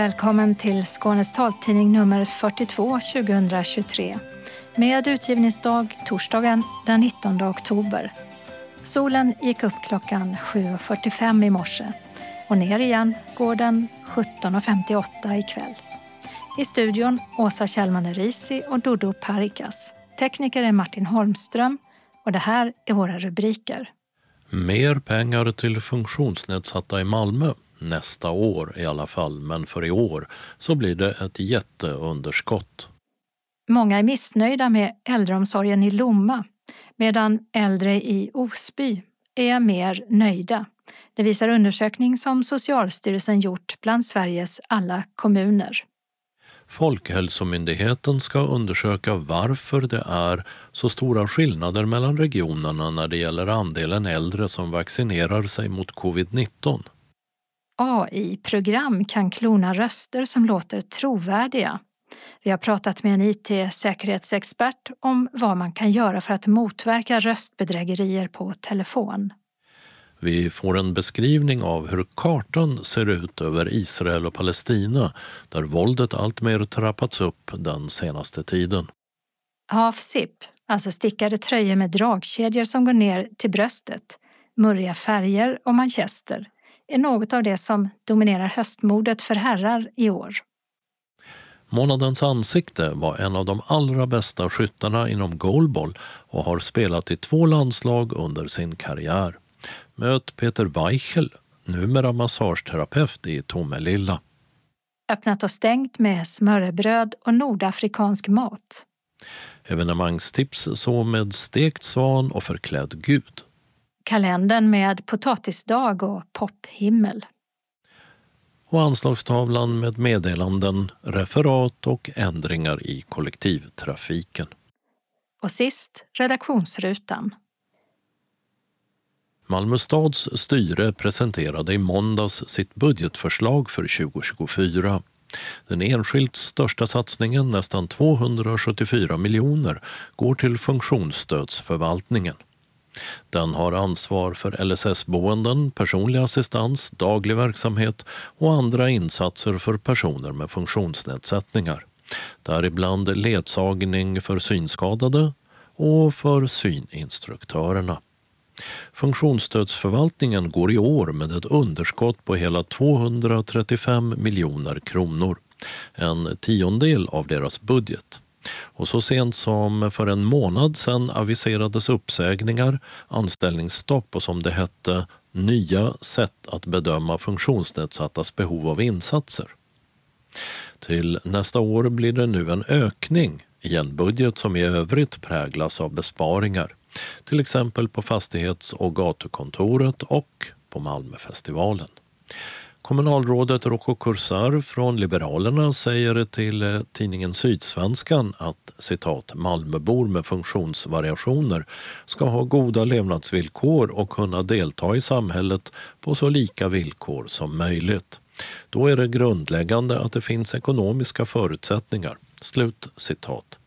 Välkommen till Skånes taltidning nummer 42 2023 med utgivningsdag torsdagen den 19 oktober. Solen gick upp klockan 7.45 i morse och ner igen går den 17.58 ikväll. I studion Åsa Kjellman Risi och Dodo Parikas. Tekniker är Martin Holmström och det här är våra rubriker. Mer pengar till funktionsnedsatta i Malmö. Nästa år i alla fall, men för i år så blir det ett jätteunderskott. Många är missnöjda med äldreomsorgen i Lomma medan äldre i Osby är mer nöjda. Det visar undersökning som Socialstyrelsen gjort bland Sveriges alla kommuner. Folkhälsomyndigheten ska undersöka varför det är så stora skillnader mellan regionerna när det gäller andelen äldre som vaccinerar sig mot covid-19. AI-program kan klona röster som låter trovärdiga. Vi har pratat med en IT-säkerhetsexpert om vad man kan göra för att motverka röstbedrägerier på telefon. Vi får en beskrivning av hur kartan ser ut över Israel och Palestina där våldet alltmer trappats upp den senaste tiden. Half-zip, alltså stickade tröjor med dragkedjor som går ner till bröstet, murriga färger och manchester är något av det som dominerar höstmodet för herrar i år. Månadens ansikte var en av de allra bästa skyttarna inom goalball och har spelat i två landslag under sin karriär. Möt Peter Weichel, numera massageterapeut i Tomelilla. Öppnat och stängt med smörrebröd och nordafrikansk mat. Evenemangstips så med stekt svan och förklädd gud. Kalendern med potatisdag och pophimmel. Och anslagstavlan med meddelanden, referat och ändringar i kollektivtrafiken. Och sist redaktionsrutan. Malmö stads styre presenterade i måndags sitt budgetförslag för 2024. Den enskilt största satsningen, nästan 274 miljoner, går till funktionsstödsförvaltningen. Den har ansvar för LSS-boenden, personlig assistans, daglig verksamhet och andra insatser för personer med funktionsnedsättningar. Däribland ledsagning för synskadade och för syninstruktörerna. Funktionsstödsförvaltningen går i år med ett underskott på hela 235 miljoner kronor, en tiondel av deras budget. Och så sent som för en månad sedan aviserades uppsägningar, anställningsstopp och som det hette nya sätt att bedöma funktionsnedsattas behov av insatser. Till nästa år blir det nu en ökning i en budget som i övrigt präglas av besparingar till exempel på fastighets och gatukontoret och på Malmöfestivalen. Kommunalrådet Rocco Kursar från Liberalerna säger till eh, tidningen Sydsvenskan att citat, Malmöbor med funktionsvariationer ska ha goda levnadsvillkor och kunna delta i samhället på så lika villkor som möjligt. Då är det grundläggande att det finns ekonomiska förutsättningar. Slut citat.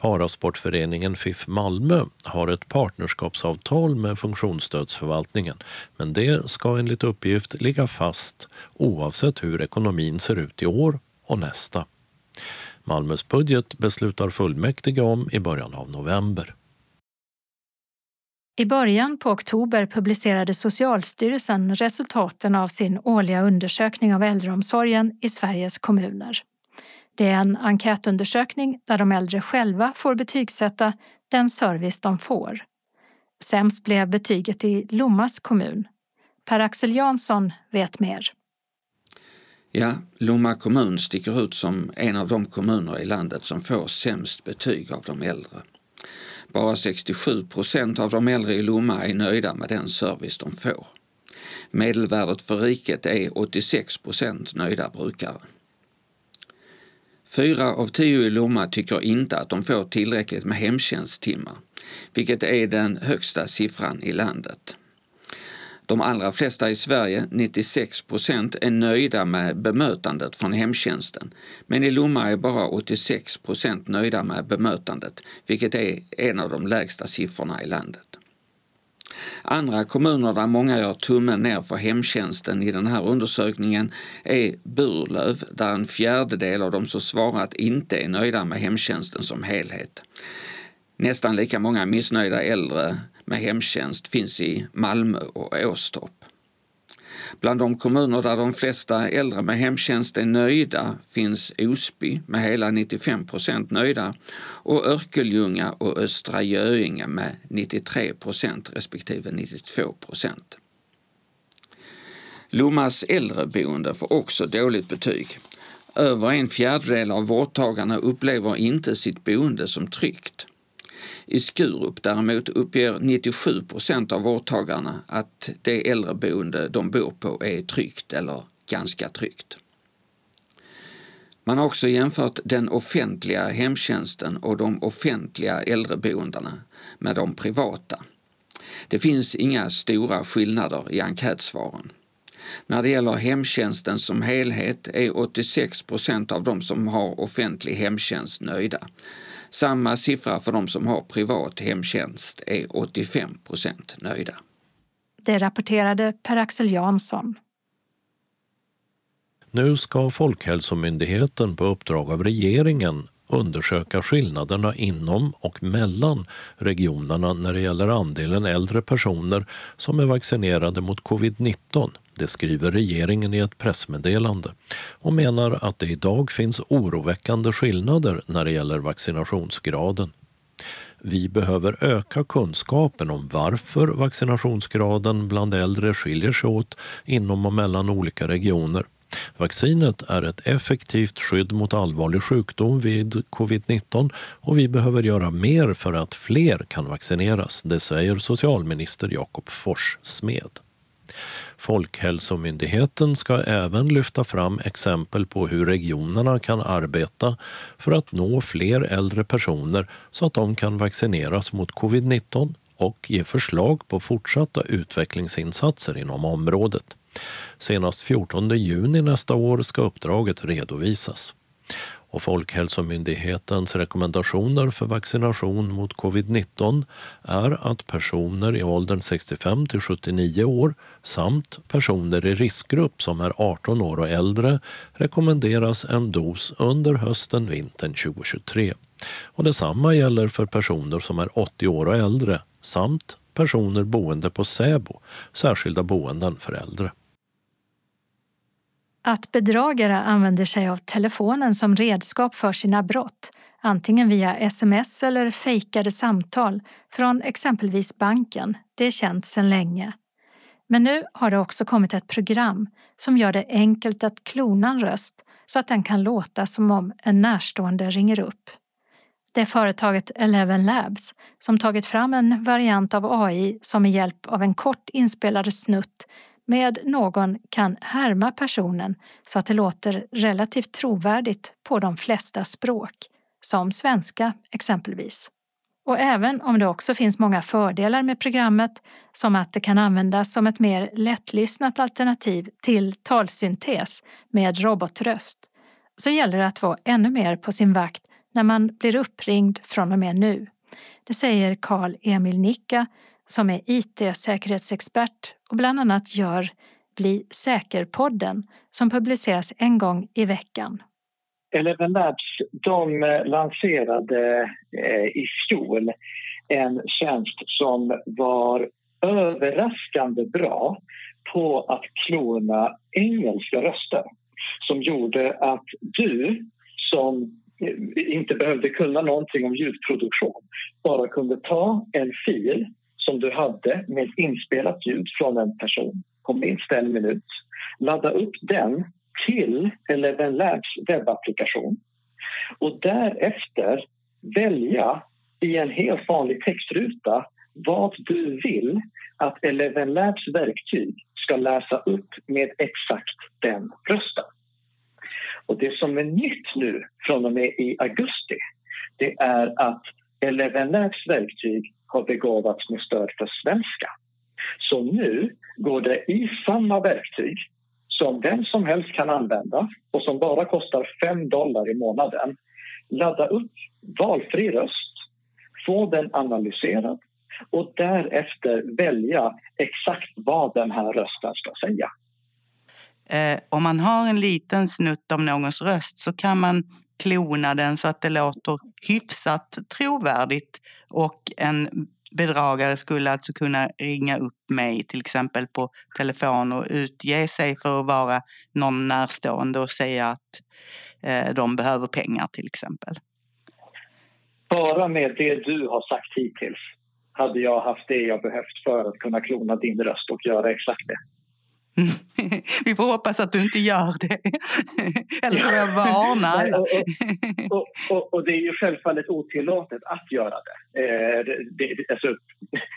Parasportföreningen FIF Malmö har ett partnerskapsavtal med funktionsstödsförvaltningen men det ska enligt uppgift ligga fast oavsett hur ekonomin ser ut i år och nästa. Malmös budget beslutar fullmäktige om i början av november. I början på oktober publicerade Socialstyrelsen resultaten av sin årliga undersökning av äldreomsorgen i Sveriges kommuner. Det är en enkätundersökning där de äldre själva får betygsätta den service de får. Sämst blev betyget i Lommas kommun. Per-Axel Jansson vet mer. Ja, Lomma kommun sticker ut som en av de kommuner i landet som får sämst betyg av de äldre. Bara 67 procent av de äldre i Lomma är nöjda med den service de får. Medelvärdet för riket är 86 procent nöjda brukare. Fyra av tio i Lomma tycker inte att de får tillräckligt med hemtjänsttimmar, vilket är den högsta siffran i landet. De allra flesta i Sverige, 96 procent, är nöjda med bemötandet från hemtjänsten. Men i Lomma är bara 86 procent nöjda med bemötandet, vilket är en av de lägsta siffrorna i landet. Andra kommuner där många gör tummen ner för hemtjänsten i den här undersökningen är Burlöv där en fjärdedel av de som svarat inte är nöjda med hemtjänsten som helhet. Nästan lika många missnöjda äldre med hemtjänst finns i Malmö och Åstorp. Bland de kommuner där de flesta äldre med hemtjänst är nöjda finns Osby med hela 95 procent nöjda och Örkelljunga och Östra Göinge med 93 procent respektive 92 procent. Lommas äldreboende får också dåligt betyg. Över en fjärdedel av vårdtagarna upplever inte sitt boende som tryggt. I Skurup däremot uppger 97 procent av vårdtagarna att det äldreboende de bor på är tryggt eller ganska tryggt. Man har också jämfört den offentliga hemtjänsten och de offentliga äldreboendena med de privata. Det finns inga stora skillnader i enkätsvaren. När det gäller hemtjänsten som helhet är 86 procent av de som har offentlig hemtjänst nöjda. Samma siffra för de som har privat hemtjänst är 85 procent nöjda. Det rapporterade Per-Axel Jansson. Nu ska Folkhälsomyndigheten på uppdrag av regeringen undersöka skillnaderna inom och mellan regionerna när det gäller andelen äldre personer som är vaccinerade mot covid-19 det skriver regeringen i ett pressmeddelande och menar att det idag finns oroväckande skillnader när det gäller vaccinationsgraden. Vi behöver öka kunskapen om varför vaccinationsgraden bland äldre skiljer sig åt inom och mellan olika regioner. Vaccinet är ett effektivt skydd mot allvarlig sjukdom vid covid-19 och vi behöver göra mer för att fler kan vaccineras, det säger socialminister Jakob Forssmed. Folkhälsomyndigheten ska även lyfta fram exempel på hur regionerna kan arbeta för att nå fler äldre personer så att de kan vaccineras mot covid-19 och ge förslag på fortsatta utvecklingsinsatser inom området. Senast 14 juni nästa år ska uppdraget redovisas och Folkhälsomyndighetens rekommendationer för vaccination mot covid-19 är att personer i åldern 65 till 79 år samt personer i riskgrupp som är 18 år och äldre rekommenderas en dos under hösten-vintern 2023. Och detsamma gäller för personer som är 80 år och äldre samt personer boende på SÄBO, särskilda boenden för äldre. Att bedragare använder sig av telefonen som redskap för sina brott, antingen via sms eller fejkade samtal från exempelvis banken, det är känt sedan länge. Men nu har det också kommit ett program som gör det enkelt att klona en röst så att den kan låta som om en närstående ringer upp. Det är företaget Eleven Labs som tagit fram en variant av AI som med hjälp av en kort inspelad snutt med någon kan härma personen så att det låter relativt trovärdigt på de flesta språk, som svenska exempelvis. Och även om det också finns många fördelar med programmet, som att det kan användas som ett mer lättlyssnat alternativ till talsyntes med robotröst, så gäller det att vara ännu mer på sin vakt när man blir uppringd från och med nu. Det säger Karl Emil Nicka som är IT-säkerhetsexpert och bland annat gör Bli säker-podden som publiceras en gång i veckan. Eleven Labs de lanserade eh, i fjol en tjänst som var överraskande bra på att klona engelska röster som gjorde att du som eh, inte behövde kunna någonting om ljudproduktion bara kunde ta en fil som du hade med inspelat ljud från en person på minst en minut. Ladda upp den till Eleven Labs webbapplikation och därefter välja i en helt vanlig textruta vad du vill att Eleven Labs verktyg ska läsa upp med exakt den rösten. Och det som är nytt nu från och med i augusti det är att Eleven Labs verktyg har begåvats med stöd för svenska. Så nu går det i samma verktyg som vem som helst kan använda och som bara kostar 5 dollar i månaden. Ladda upp valfri röst, få den analyserad, och därefter välja exakt vad den här rösten ska säga. Eh, om man har en liten snutt av någons röst så kan man klona den så att det låter hyfsat trovärdigt och en bedragare skulle alltså kunna ringa upp mig till exempel på telefon och utge sig för att vara någon närstående och säga att eh, de behöver pengar till exempel. Bara med det du har sagt hittills hade jag haft det jag behövt för att kunna klona din röst och göra exakt det. Vi får hoppas att du inte gör det. Eller får jag varna alla? och, och, och, och, det är ju självfallet otillåtet att göra det. Eh, det, det alltså,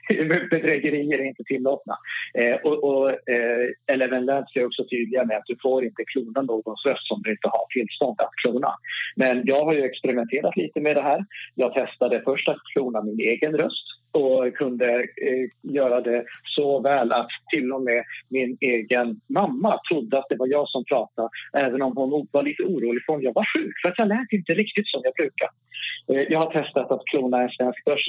bedrägerier är inte tillåtna. Eh, och, och eh, Eleven Labs är också tydliga med att du får inte klona någons röst som du inte har tillstånd att klona. Men jag har ju experimenterat lite med det här. Jag testade först att klona min egen röst och kunde eh, göra det så väl att till och med min egen mamma trodde att det var jag som pratade även om hon var lite orolig för om jag var sjuk för att jag lät inte riktigt som jag brukar. Eh, jag har testat att klona en svensk börs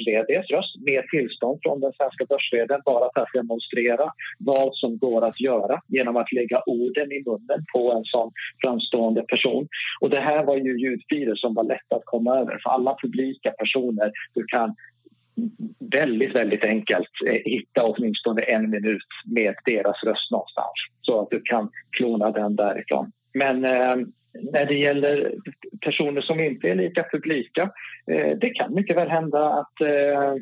röst med tillstånd från den svenska börs bara för att demonstrera vad som går att göra genom att lägga orden i munnen på en sån framstående person. Och det här var ju ljudfiler som var lätta att komma över för alla publika personer. Du kan väldigt, väldigt enkelt eh, hitta åtminstone en minut med deras röst någonstans så att du kan klona den därifrån. Men eh, när det gäller personer som inte är lika publika, eh, det kan mycket väl hända att eh,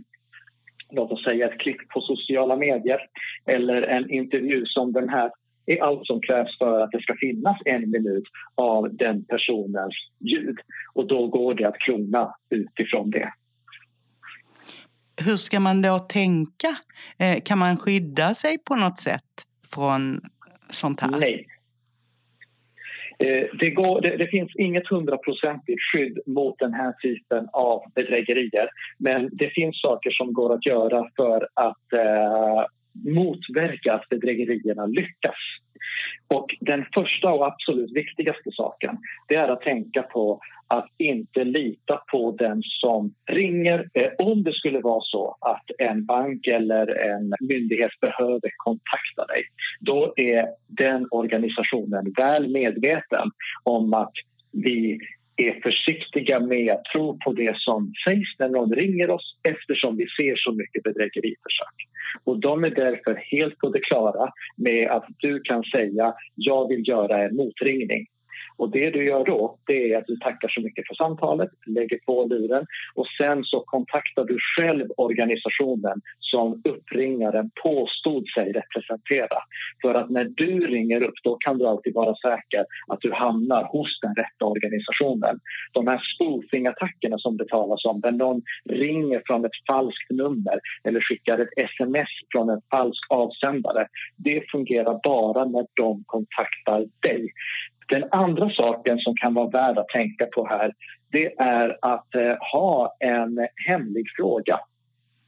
låt oss säga ett klipp på sociala medier eller en intervju som den här är allt som krävs för att det ska finnas en minut av den personens ljud. Och då går det att klona utifrån det hur ska man då tänka? Eh, kan man skydda sig på något sätt från sånt här? Nej. Eh, det, går, det, det, finns inget hundraprocentigt skydd mot den här typen av bedrägerier men det finns saker som går att göra för att eh, motverka att bedrägerierna lyckas. Och den första och absolut viktigaste saken det är att tänka på att inte lita på den som ringer. Eh, om det skulle vara så att en bank eller en myndighet behöver kontakta dig då är den organisationen väl medveten om att vi är försiktiga med att tro på det som sägs när någon ringer oss eftersom vi ser så mycket bedrägeriförsök. Och de är därför helt på det klara med att du kan säga jag vill göra en motringning och det du gör då det är att du tackar så mycket för samtalet, lägger på luren och sen så kontaktar du själv organisationen som uppringaren påstod sig representera. För att när du ringer upp då kan du alltid vara säker att du hamnar hos den rätta organisationen. De här spoofing-attackerna som det talas om, där någon ringer från ett falskt nummer eller skickar ett sms från en falsk avsändare, det fungerar bara när de kontaktar dig. Den andra saken som kan vara värd att tänka på här det är att eh, ha en hemlig fråga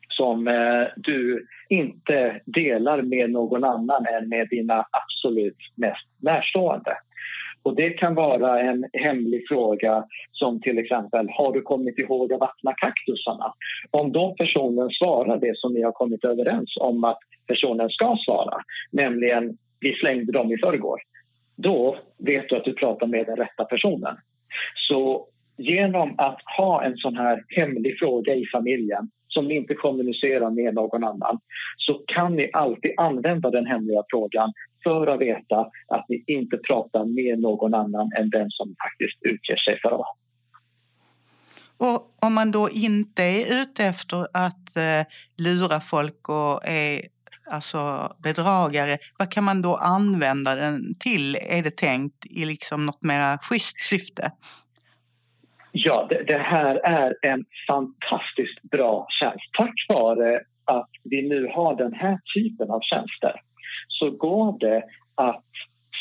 som eh, du inte delar med någon annan än med dina absolut mest närstående. Och det kan vara en hemlig fråga som till exempel har du kommit ihåg att vattna kaktusarna? Om de personen svarar det som ni har kommit överens om att personen ska svara, nämligen vi slängde dem i förrgår då vet du att du pratar med den rätta personen. Så genom att ha en sån här hemlig fråga i familjen som ni inte kommunicerar med någon annan så kan ni alltid använda den hemliga frågan för att veta att ni inte pratar med någon annan än den som faktiskt utger sig för att och om man då inte är ute efter att eh, lura folk och är alltså bedragare, vad kan man då använda den till? Är det tänkt i liksom något mer schysst syfte? Ja, det, det, här är en fantastiskt bra tjänst. Tack vare att vi nu har den här typen av tjänster så går det att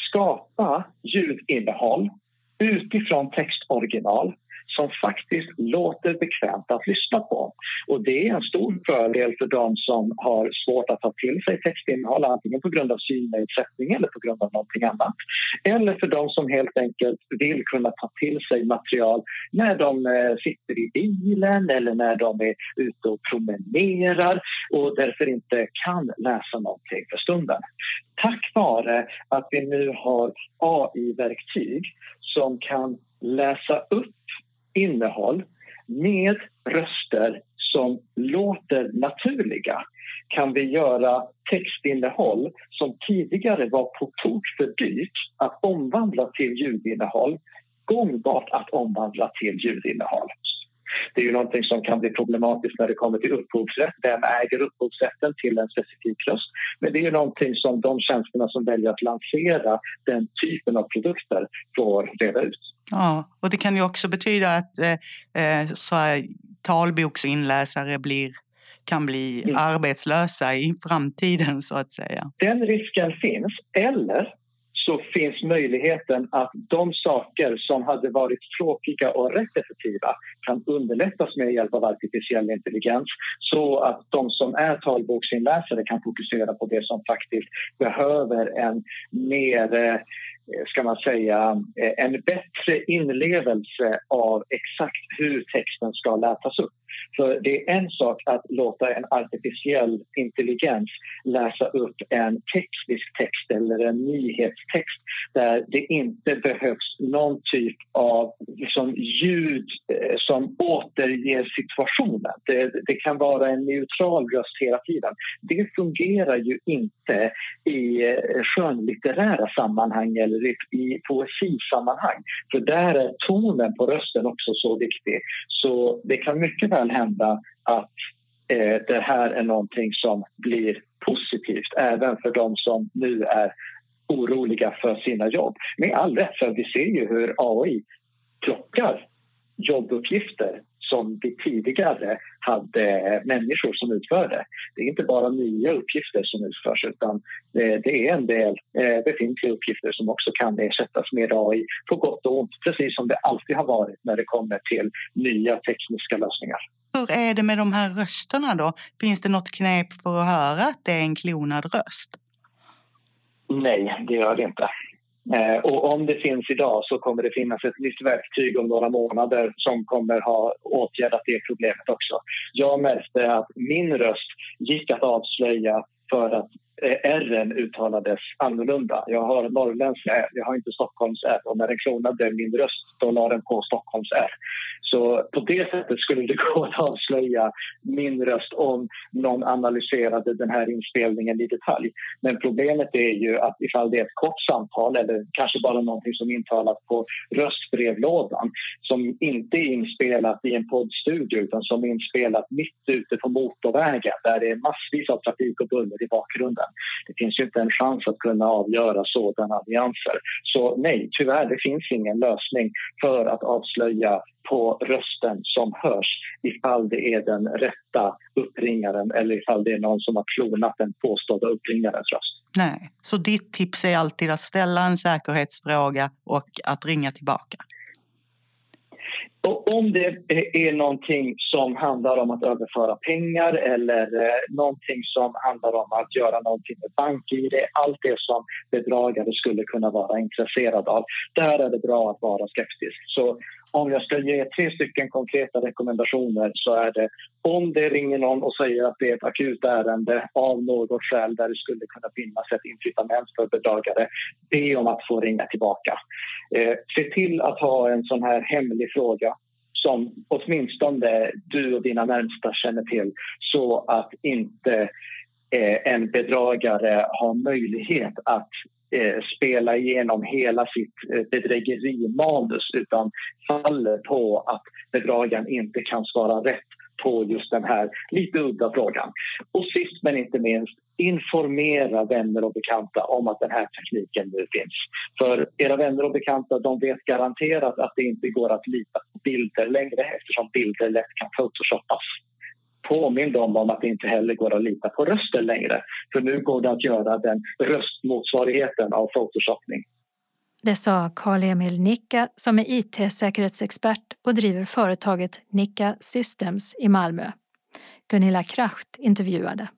skapa ljudinnehåll utifrån textoriginal som faktiskt låter bekvämt att lyssna på. Och det är en stor fördel för de som har svårt att ta till sig textinnehåll antingen på grund av synnedsättning eller på grund av någonting annat. Eller för de som helt enkelt vill kunna ta till sig material när de eh, sitter i bilen eller när de är ute och promenerar och därför inte kan läsa någonting för stunden. Tack vare att vi nu har AI-verktyg som kan läsa upp innehåll med röster som låter naturliga kan vi göra textinnehåll som tidigare var på tok för dyrt att omvandla till ljudinnehåll gångbart att omvandla till ljudinnehåll. Det är ju någonting som kan bli problematiskt när det kommer till upphovsrätt. Vem äger upphovsrätten till en specifik röst? Men det är ju någonting som de tjänsterna som väljer att lansera den typen av produkter får reda ut. Ja, och det kan ju också betyda att eh, eh så här, talboksinläsare blir kan bli mm. arbetslösa i framtiden så att säga. Den risken finns. Eller så finns möjligheten att de saker som hade varit tråkiga och repetitiva kan underlättas med hjälp av artificiell intelligens så att de som är talboksinläsare kan fokusera på det som faktiskt behöver en mer eh, ska man säga, eh, en bättre inlevelse av exakt hur texten ska läsas upp. För det är en sak att låta en artificiell intelligens läsa upp en teknisk text eller en nyhetstext där det inte behövs någon typ av liksom, ljud eh, som återger situationen. Det, det, kan vara en neutral röst hela tiden. Det fungerar ju inte i eh, skönlitterära sammanhang eller i, i poesisammanhang. För där är tonen på rösten också så viktig. Så det kan mycket väl hända att eh, det här är någonting som blir positivt även för de som nu är oroliga för sina jobb. Med all rätt, för vi ser ju hur AI plockar jobbuppgifter som vi tidigare hade människor som utförde. Det är inte bara nya uppgifter som utförs utan det är en del eh, befintliga uppgifter som också kan ersättas med AI på gott och ont precis som det alltid har varit när det kommer till nya tekniska lösningar. Hur är det med de här rösterna då? Finns det något knep för att höra att det är en klonad röst? Nej, det gör det inte. Eh, och om det finns idag så kommer det finnas ett nytt verktyg om några månader som kommer ha åtgärdat det problemet också. Jag märkte att min röst gick att avslöja för att eh, R uttalades annorlunda. Jag har norrländska R, jag har inte Stockholms R. Och när den klonade min röst, då la den på Stockholms R. Så på det sättet skulle det gå att avslöja min röst om någon analyserade den här inspelningen i detalj. Men problemet är ju att ifall det är ett kort samtal eller kanske bara någonting som intalas på röstbrevlådan som inte är inspelat i en poddstudio utan som är inspelat mitt ute på motorvägen där det är massvis av trafik och buller i bakgrunden. Det finns ju inte en chans att kunna avgöra sådana nyanser. Så nej, tyvärr, det finns ingen lösning för att avslöja på rösten som hörs ifall det är den rätta uppringaren eller ifall det är någon som har klonat den påstådda uppringarens röst. Nej, så ditt tips är alltid att ställa en säkerhetsfråga och att ringa tillbaka? Och om det är någonting som handlar om att överföra pengar eller eh, någonting som handlar om att göra någonting med bank-id, allt det som bedragare skulle kunna vara intresserade av, där är det bra att vara skeptisk. Så om jag ska ge tre stycken konkreta rekommendationer så är det om det ringer någon och säger att det är ett akut ärende av något skäl där det skulle kunna finnas ett incitament för bedragare, be om att få ringa tillbaka. Eh, se till att ha en sån här hemlig fråga som åtminstone du och dina närmsta känner till så att inte eh, en bedragare har möjlighet att Eh, spela igenom hela sitt eh, bedrägerimanus utan faller på att bedragaren inte kan svara rätt på just den här lite udda frågan. Och sist men inte minst, informera vänner och bekanta om att den här tekniken nu finns. För era vänner och bekanta de vet garanterat att det inte går att lita på bilder längre eftersom bilder lätt kan photoshoppas. Påminn dem om att det inte heller går att lita på rösten längre. För nu går det att göra den röstmotsvarigheten av photoshoppning. Det sa Karl-Emil Nicka som är IT-säkerhetsexpert och driver företaget Nika Systems i Malmö. Gunilla Kracht intervjuade.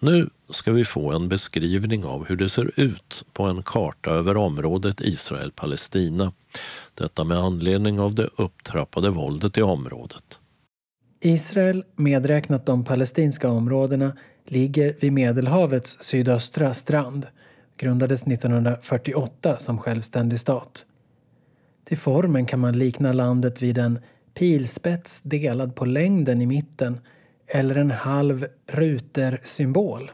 Nu ska vi få en beskrivning av hur det ser ut på en karta över området Israel-Palestina. Detta med anledning av det upptrappade våldet i området. Israel, medräknat de palestinska områdena, ligger vid Medelhavets sydöstra strand. Grundades 1948 som självständig stat. Till formen kan man likna landet vid en pilspets delad på längden i mitten eller en halv ruter symbol.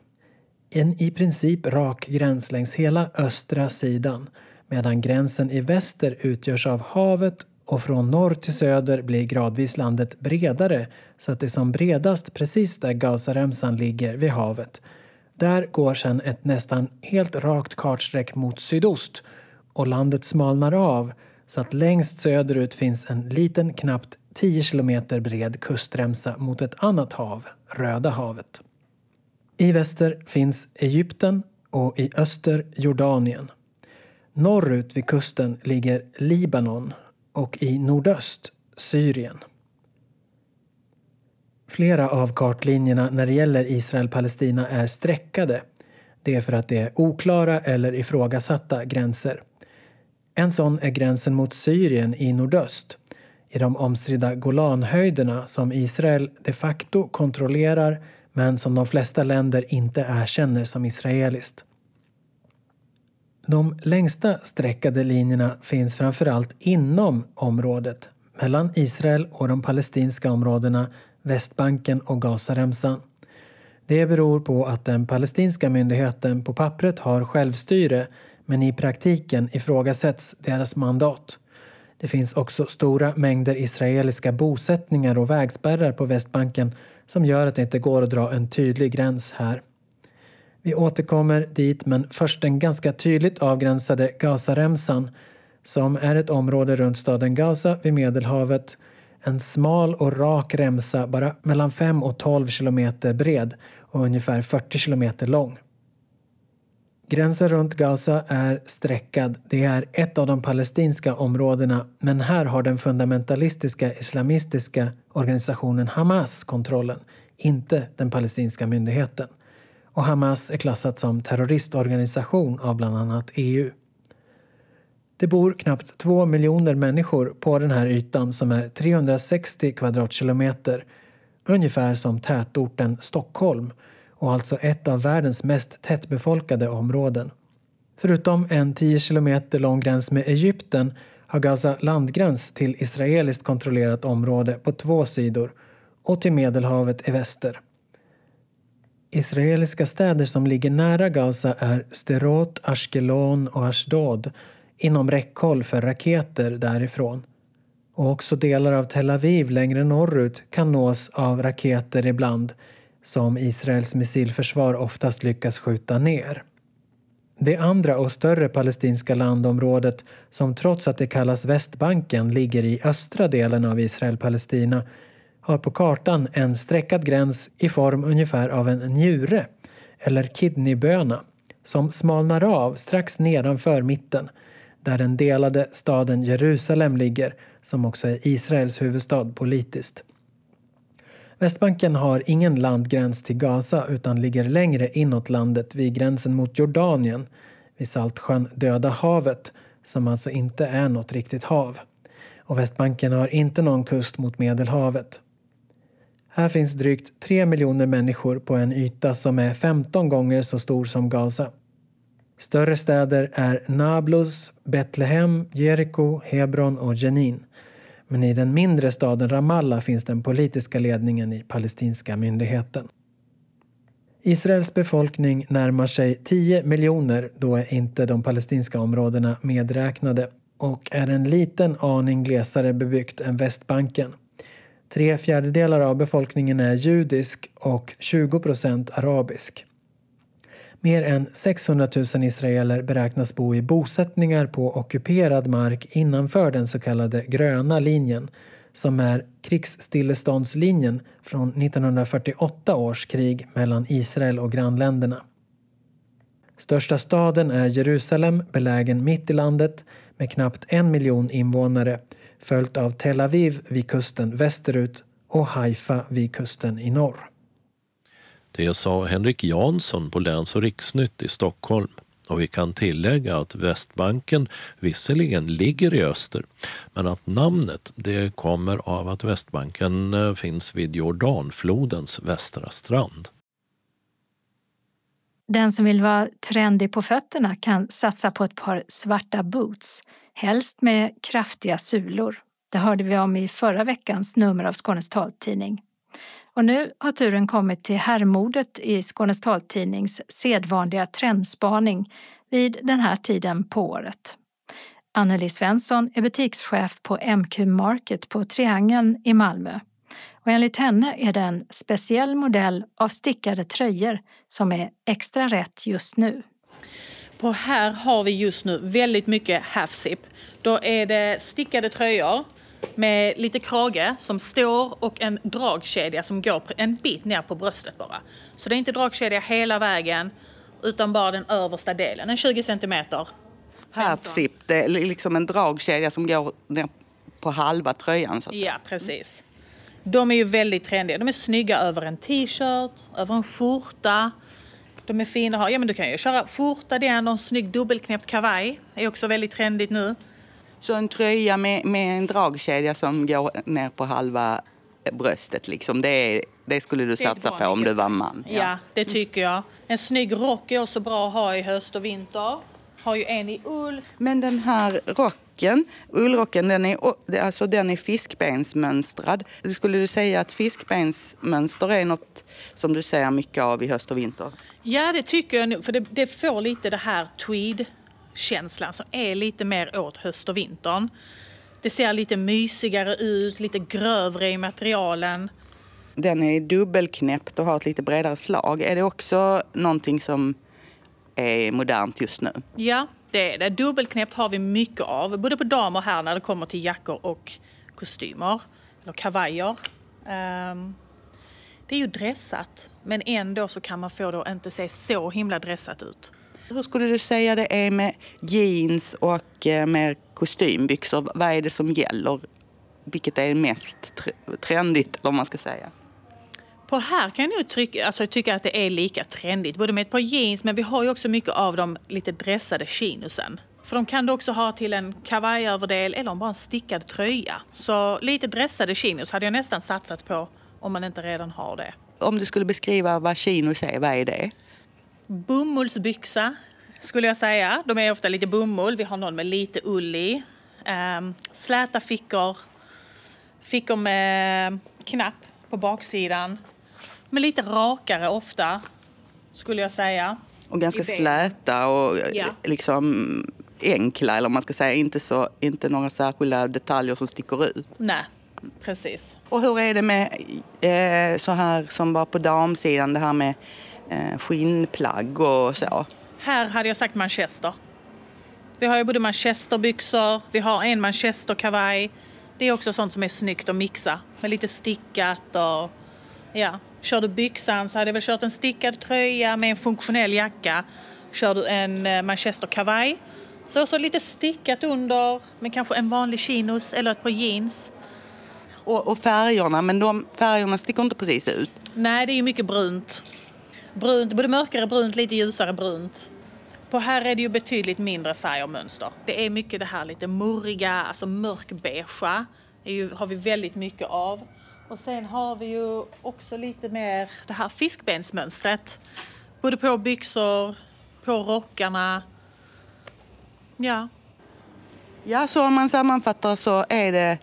En i princip rak gräns längs hela östra sidan medan gränsen i väster utgörs av havet och från norr till söder blir gradvis landet bredare så att det är som bredast precis där Gazaremsan ligger vid havet. Där går sedan ett nästan helt rakt kartsträck mot sydost och landet smalnar av så att längst söderut finns en liten knappt 10 kilometer bred kustremsa mot ett annat hav, Röda havet. I väster finns Egypten och i öster Jordanien. Norrut vid kusten ligger Libanon och i nordöst Syrien. Flera av kartlinjerna när det gäller Israel-Palestina är streckade. Det är för att det är oklara eller ifrågasatta gränser. En sån är gränsen mot Syrien i nordöst i de omstridda Golanhöjderna som Israel de facto kontrollerar men som de flesta länder inte erkänner som israeliskt. De längsta streckade linjerna finns framförallt inom området mellan Israel och de palestinska områdena Västbanken och Gazaremsan. Det beror på att den palestinska myndigheten på pappret har självstyre men i praktiken ifrågasätts deras mandat. Det finns också stora mängder israeliska bosättningar och vägspärrar på Västbanken som gör att det inte går att dra en tydlig gräns här. Vi återkommer dit, men först den ganska tydligt avgränsade Gazaremsan som är ett område runt staden Gaza vid Medelhavet. En smal och rak remsa bara mellan 5 och 12 kilometer bred och ungefär 40 kilometer lång. Gränsen runt Gaza är streckad. Det är ett av de palestinska områdena men här har den fundamentalistiska islamistiska organisationen Hamas kontrollen, inte den palestinska myndigheten. Och Hamas är klassat som terroristorganisation av bland annat EU. Det bor knappt två miljoner människor på den här ytan som är 360 kvadratkilometer, ungefär som tätorten Stockholm och alltså ett av världens mest tättbefolkade områden. Förutom en 10 kilometer lång gräns med Egypten har Gaza landgräns till israeliskt kontrollerat område på två sidor och till Medelhavet i väster. Israeliska städer som ligger nära Gaza är Sderot, Ashkelon och Ashdod inom räckhåll för raketer därifrån. Och också delar av Tel Aviv längre norrut kan nås av raketer ibland som Israels missilförsvar oftast lyckas skjuta ner. Det andra och större palestinska landområdet som trots att det kallas Västbanken ligger i östra delen av Israel-Palestina har på kartan en streckad gräns i form ungefär av en njure eller kidneyböna som smalnar av strax nedanför mitten där den delade staden Jerusalem ligger som också är Israels huvudstad politiskt. Västbanken har ingen landgräns till Gaza utan ligger längre inåt landet vid gränsen mot Jordanien vid Saltsjön Döda havet som alltså inte är något riktigt hav. Och Västbanken har inte någon kust mot Medelhavet. Här finns drygt 3 miljoner människor på en yta som är 15 gånger så stor som Gaza. Större städer är Nablus, Betlehem, Jeriko, Hebron och Jenin. Men i den mindre staden Ramallah finns den politiska ledningen i palestinska myndigheten. Israels befolkning närmar sig 10 miljoner, då är inte de palestinska områdena medräknade och är en liten aning glesare bebyggt än Västbanken. Tre fjärdedelar av befolkningen är judisk och 20 procent arabisk. Mer än 600 000 israeler beräknas bo i bosättningar på ockuperad mark innanför den så kallade gröna linjen som är krigsstilleståndslinjen från 1948 års krig mellan Israel och grannländerna. Största staden är Jerusalem, belägen mitt i landet med knappt en miljon invånare följt av Tel Aviv vid kusten västerut och Haifa vid kusten i norr. Det sa Henrik Jansson på Läns och riksnytt i Stockholm. Och vi kan tillägga att Västbanken visserligen ligger i öster men att namnet det kommer av att Västbanken eh, finns vid Jordanflodens västra strand. Den som vill vara trendig på fötterna kan satsa på ett par svarta boots, helst med kraftiga sulor. Det hörde vi om i förra veckans nummer av Skånes taltidning. Och nu har turen kommit till herrmodet i Skånes taltidnings sedvanliga trendspaning vid den här tiden på året. Anneli Svensson är butikschef på MQ Market på Triangeln i Malmö. Och enligt henne är det en speciell modell av stickade tröjor som är extra rätt just nu. På här har vi just nu väldigt mycket half zip. Då är det stickade tröjor med lite krage som står och en dragkedja som går en bit ner på bröstet bara. Så det är inte dragkedja hela vägen utan bara den översta delen, en 20 centimeter. Half zip, det är liksom en dragkedja som går ner på halva tröjan. Så att Ja, precis. De är ju väldigt trendiga. De är snygga över en t-shirt, över en skjorta. De är fina att ha. Ja, men du kan ju köra skjorta, den och en snygg dubbelknäppt kavaj. är också väldigt trendigt nu. Så en tröja med, med en dragkedja som går ner på halva bröstet, liksom. det, det skulle du satsa på om du var man? Ja. ja, det tycker jag. En snygg rock är också bra att ha i höst och vinter. Har ju en i ull. Men den här rocken, ullrocken, den är, alltså den är fiskbensmönstrad. Skulle du säga att fiskbensmönster är något som du ser mycket av i höst och vinter? Ja, det tycker jag nu, för det, det får lite det här tweed känslan som är lite mer åt höst och vintern. Det ser lite mysigare ut, lite grövre i materialen. Den är dubbelknäppt och har ett lite bredare slag. Är det också någonting som är modernt just nu? Ja, det är det. Dubbelknäppt har vi mycket av, både på damer här när det kommer till jackor och kostymer, eller kavajer. Um, det är ju dressat, men ändå så kan man få det att inte se så himla dressat ut. Hur skulle du säga det är med jeans och eh, med kostymbyxor? Vad är det som gäller? Vilket är mest trendigt, eller man ska säga? På här kan jag trycka, alltså, tycka att det är lika trendigt, både med ett par jeans men vi har ju också mycket av de lite dressade chinusen. För de kan du också ha till en kavajöverdel eller bara en stickad tröja. Så lite dressade chinos hade jag nästan satsat på om man inte redan har det. Om du skulle beskriva vad chinos är, vad är det? Bomullsbyxa skulle jag säga. De är ofta lite bomull. Vi har någon med lite ull i. Um, släta fickor. Fickor med knapp på baksidan. Men lite rakare ofta, skulle jag säga. Och ganska släta och ja. liksom enkla, eller man ska säga. Inte, så, inte några särskilda detaljer som sticker ut. Nej, precis. Och hur är det med eh, så här som var på damsidan, det här med eh, skinnplagg och så? Här hade jag sagt manchester. Vi har ju både manchesterbyxor, vi har en manchesterkavaj. Det är också sånt som är snyggt att mixa med lite stickat och ja. Kör du byxan så hade jag väl kört en stickad tröja med en funktionell jacka. Kör du en eh, manchesterkavaj så, så lite stickat under med kanske en vanlig chinos eller ett par jeans. Och, och färgerna, men de färgerna sticker inte precis ut? Nej, det är ju mycket brunt brunt, både mörkare brunt, lite ljusare brunt. På här är det ju betydligt mindre färg och mönster. Det är mycket det här lite murriga, alltså mörkbeigea. har vi väldigt mycket av. Och sen har vi ju också lite mer det här fiskbensmönstret. Både på byxor, på rockarna. Ja. Ja, så om man sammanfattar så är det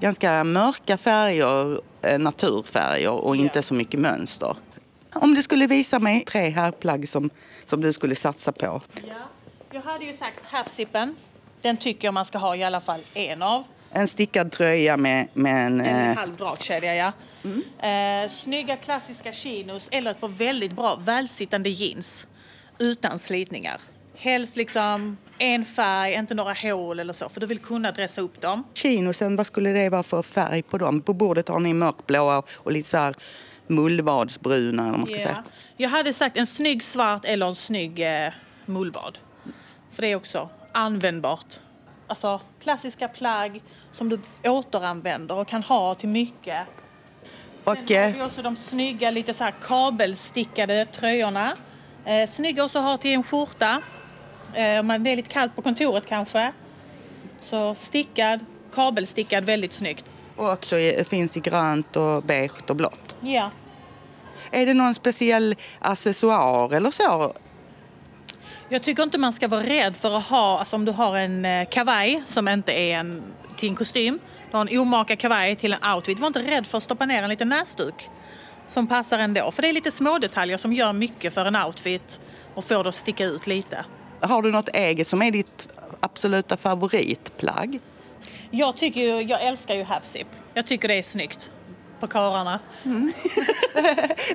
ganska mörka färger, eh, naturfärger och inte så mycket mönster. Om du skulle visa mig tre herrplagg som, som du skulle satsa på. Ja. Jag hade ju sagt halfsippen. Den tycker jag man ska ha i alla fall en av. En stickad tröja med, med en... En eh... halv dragkedja, ja. Mm. Eh, snygga klassiska chinos eller ett par väldigt bra välsittande jeans utan slitningar. Helst liksom en färg, inte några hål eller så, för du vill kunna dressa upp dem. Chinosen, vad skulle det vara för färg på dem? På bordet har ni mörkblåa och lite så här mullvadsbruna eller man ska yeah. säga. Jag hade sagt en snygg svart eller en snygg eh, mullvad. För det är också användbart. Alltså, klassiska plagg som du återanvänder och kan ha till mycket. Och, Sen har vi också de snygga, lite så här kabelstickade tröjorna. Eh, snygga också att ha till en skjorta. Eh, om det är lite kallt på kontoret kanske. Så stickad, kabelstickad, väldigt snyggt. och också finns i grönt och beige och blått. Ja. Är det någon speciell accessoar eller så? Jag tycker inte man ska vara rädd för att ha, alltså om du har en eh, kavaj som inte är en, till en kostym. Du har en omaka kavaj till en outfit. Var inte rädd för att stoppa ner en liten näsduk som passar ändå. För det är lite små detaljer som gör mycket för en outfit och får det att sticka ut lite. Har du något eget som är ditt absoluta favoritplagg? Jag, tycker ju, jag älskar ju half-zip. Jag tycker det är snyggt på karlarna.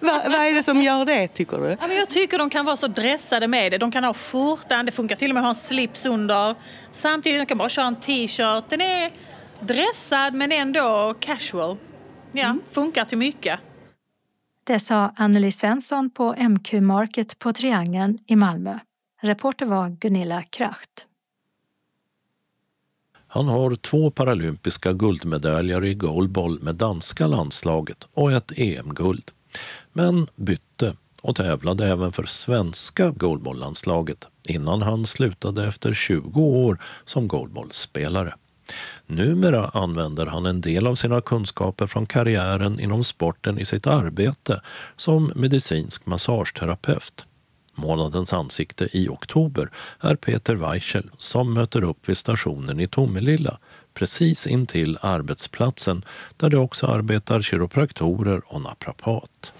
Va, vad är det som gör det tycker du? Ja, men jag tycker de kan vara så dressade med det. De kan ha skjortan, det funkar till och med att ha en slips under. Samtidigt de kan bara köra en t-shirt. Den är dressad men ändå casual. Ja, funkar till mycket. Det sa Anneli Svensson på MQ Market på Triangeln i Malmö. Reporter var Gunilla Kracht. Han har två paralympiska guldmedaljer i goalball med danska landslaget och ett EM-guld. Men bytte och tävlade även för svenska goalballlandslaget innan han slutade efter 20 år som goalballspelare. Numera använder han en del av sina kunskaper från karriären inom sporten i sitt arbete som medicinsk massageterapeut. Månadens ansikte i oktober är Peter Weichel som möter upp vid stationen i Tomelilla precis intill arbetsplatsen där det också arbetar kiropraktorer och naprapat.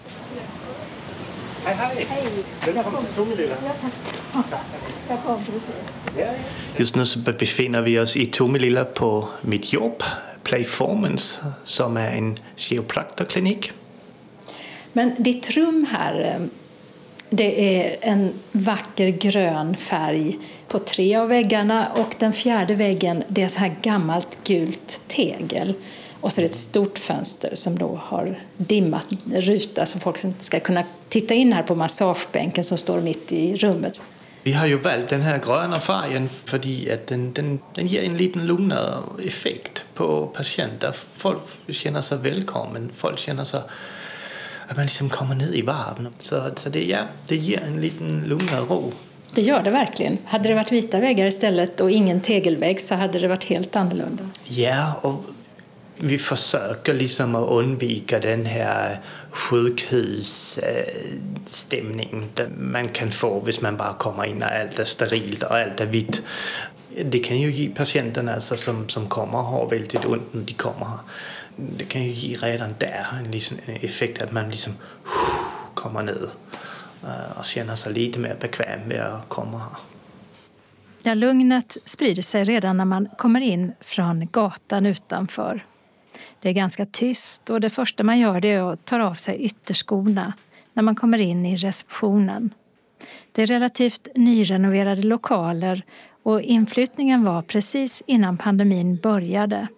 Hej, hej! Välkommen till Tomelilla. Just nu så befinner vi oss i Tomelilla på mitt jobb, Playformance, som är en kiropraktorklinik. Men ditt rum här, eh, det är en vacker grön färg på tre av väggarna och den fjärde väggen det är så här gammalt gult tegel. Och så är det ett stort fönster som då har dimmat ruta så folk inte ska kunna titta in här på massagebänken som står mitt i rummet. Vi har ju valt den här gröna färgen för att den, den, den ger en liten lugnare effekt på patienter. Folk känner sig välkomna. folk känner sig att man liksom kommer ner i varv. Så, så det, ja, det ger en liten lugnare ro. Det gör det verkligen. Hade det varit vita väggar istället och ingen tegelvägg så hade det varit helt annorlunda. Ja, och vi försöker liksom att undvika den här sjukhusstämning man kan få om man bara kommer in och allt är sterilt och allt är vitt. Det kan ju ge patienterna alltså, som, som kommer ha väldigt ont när de kommer här. Det kan ju ge redan där en, liksom, effekt att man liksom kommer ner och känner sig lite mer bekväm med att komma här. Ja, lugnet sprider sig redan när man kommer in från gatan utanför. Det är ganska tyst och det första man gör det är att ta av sig ytterskorna när man kommer in i receptionen. Det är relativt nyrenoverade lokaler och inflyttningen var precis innan pandemin började.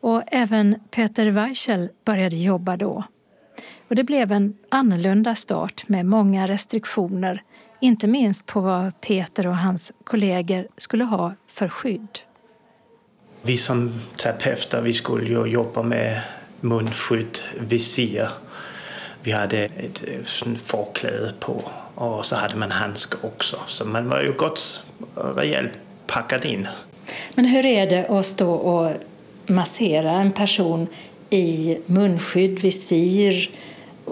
Och även Peter Weichel började jobba då. Och det blev en annorlunda start med många restriktioner, inte minst på vad Peter och hans kollegor skulle ha för skydd. Vi som terapeuter vi skulle ju jobba med munskydd, visir. Vi hade ett förkläde på och så hade man handskar också. Så man var ju gott rejält packad in. Men hur är det att stå och massera en person i munskydd, visir,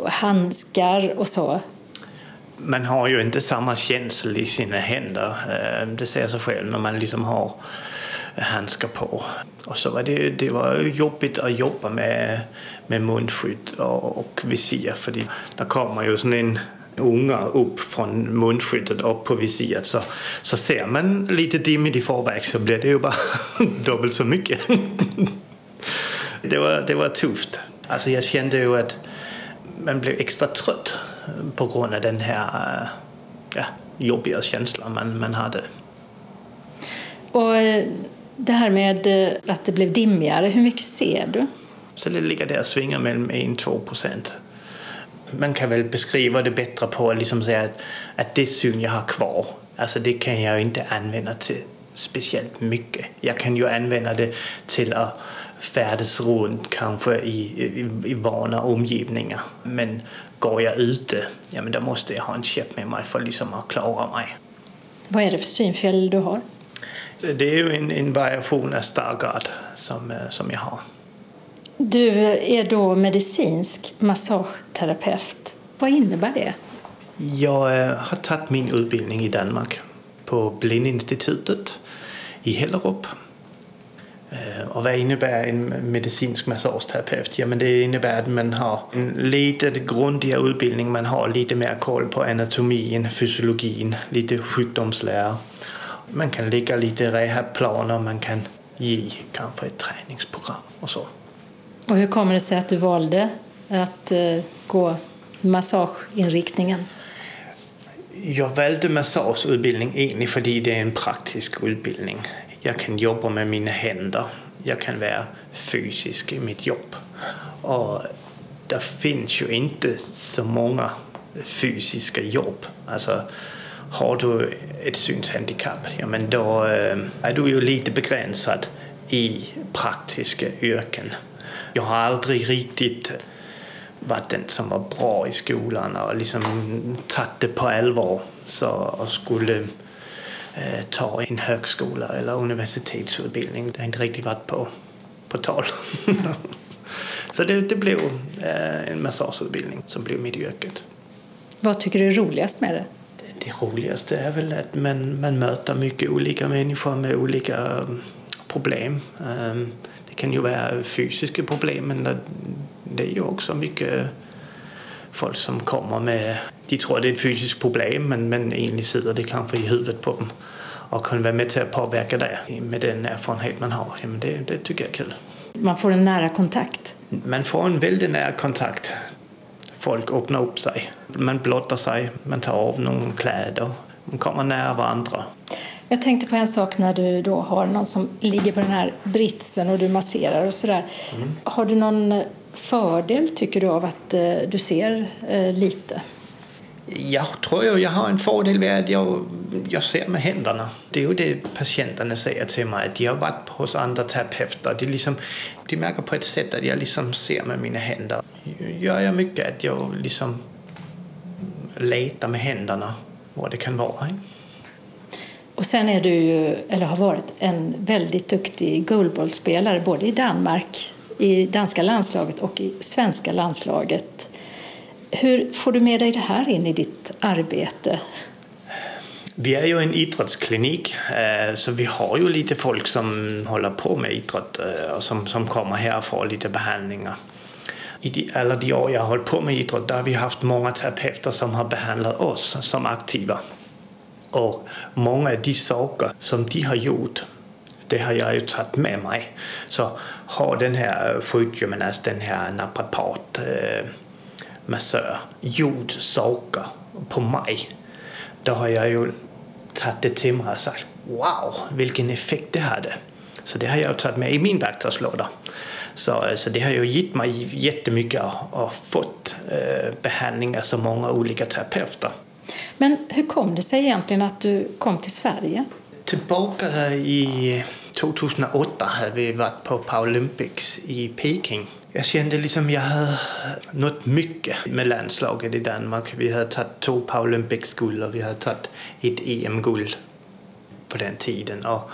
handskar och så? Man har ju inte samma känsla i sina händer. Eh, det säger sig själv när man liksom har handskar på. Och så var det, det var jobbigt att jobba med, med munskydd och, och visir för där kommer ju sån en unga upp från munskyddet upp på visiret så, så ser man lite dimmigt i förväg så blir det ju bara dubbelt så mycket. det, var, det var tufft. Alltså jag kände ju att man blev extra trött på grund av den här ja, jobbiga känslan man, man hade. Och eh, det här med eh, att det blev dimmigare, hur mycket ser du? Så det ligger där och svingar mellan 1-2 procent. Man kan väl beskriva det bättre på att liksom säga att, att det syn jag har kvar, alltså det kan jag inte använda till speciellt mycket. Jag kan ju använda det till att färdas runt kanske i, i, i vana omgivningar. Men går jag ute, ja men då måste jag ha en käpp med mig för liksom att klara mig. Vad är det för synfel du har? Det är ju en, en variation av Stargardt som, eh, som jag har. Du är då medicinsk massageterapeut. Vad innebär det? Jag eh, har tagit min utbildning i Danmark på Blindinstitutet i Hellerup. Eh, och vad innebär en medicinsk massageterapeut? Ja, men det innebär att man har en lite grundligare utbildning. Man har lite mer koll på anatomin, fysiologin, lite sjukdomslära. Man kan lägga lite rehabplaner, man kan ge kanske ett träningsprogram och så. Och hur kommer det sig att du valde att eh, gå massageinriktningen? Jag valde massageutbildning egentligen för det är en praktisk utbildning. Jag kan jobba med mina händer. Jag kan vara fysisk i mitt jobb. Och det finns ju inte så många fysiska jobb. Alltså, har du ett synshandikapp, ja men då eh, är du ju lite begränsad i praktiska yrken. Jag har aldrig riktigt varit den som var bra i skolan och liksom tagit det på allvar så och skulle eh, ta en högskola eller universitetsutbildning. Det har inte riktigt varit på, på tal. så det, det blev eh, en massageutbildning som blev mitt yrke. Vad tycker du är roligast med det? Det, det roligaste är väl att man, man möter mycket olika människor med olika problem. Um, kan ju vara fysiska problem men det är ju också mycket folk som kommer med, de tror det är ett fysiskt problem men, men egentligen sitter det kanske i huvudet på dem och kan vara med till att påverka det med den erfarenhet man har. Ja, men det, det tycker jag är kul. Man får en nära kontakt? Man får en väldigt nära kontakt. Folk öppnar upp sig, man blottar sig, man tar av några kläder, man kommer nära varandra. Jag tänkte på en sak när du då har någon som ligger på den här britsen och du masserar och sådär. Mm. Har du någon fördel tycker du av att eh, du ser eh, lite? Jag tror jag, jag har en fördel med att jag, jag ser med händerna. Det är ju det patienterna säger till mig, att de har varit hos andra terapeuter. De, liksom, de märker på ett sätt att jag liksom ser med mina händer. Gör jag mycket att jag liksom letar med händerna vad det kan vara. Och sen är du ju, eller har varit, en väldigt duktig goalballspelare både i Danmark, i danska landslaget och i svenska landslaget. Hur får du med dig det här in i ditt arbete? Vi är ju en idrottsklinik, eh, så vi har ju lite folk som håller på med idrott eh, och som, som kommer här och får lite behandlingar. I alla de år jag har hållit på med idrott där har vi haft många terapeuter som har behandlat oss som aktiva. Och många av de saker som de har gjort det har jag ju tagit med mig. Så har den här sjukgymnast, øh, den här naprapat, eh, øh, massör gjort saker på mig då har jag ju tagit det till mig och sagt wow, vilken effekt det hade. Så det har jag tagit med i min verktygslåda. Så, øh, så det har ju gett mig jättemycket och fått eh, behandlingar så många olika terapeuter. Men hur kom det sig egentligen att du kom till Sverige? Tillbaka i 2008 hade vi varit på Paralympics i Peking. Jag kände liksom jag hade nått mycket med landslaget i Danmark. Vi hade tagit två Paralympics-guld och vi hade tagit ett EM-guld på den tiden. Och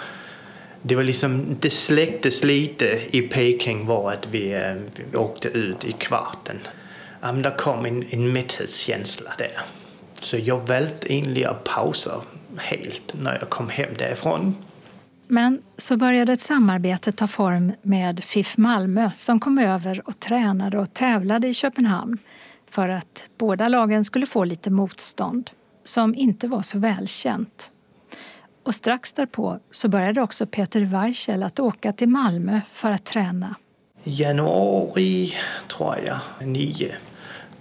det var liksom, det släcktes lite i Peking var att vi, eh, vi åkte ut i kvarten. Ja, men det kom en, en mätthetskänsla där. Så jag valde egentligen att pausa helt när jag kom hem därifrån. Men så började ett samarbete ta form med FIF Malmö som kom över och tränade och tävlade i Köpenhamn för att båda lagen skulle få lite motstånd, som inte var så välkänt. Och strax därpå så började också Peter Weichel att åka till Malmö för att träna. Januari, tror jag, nio,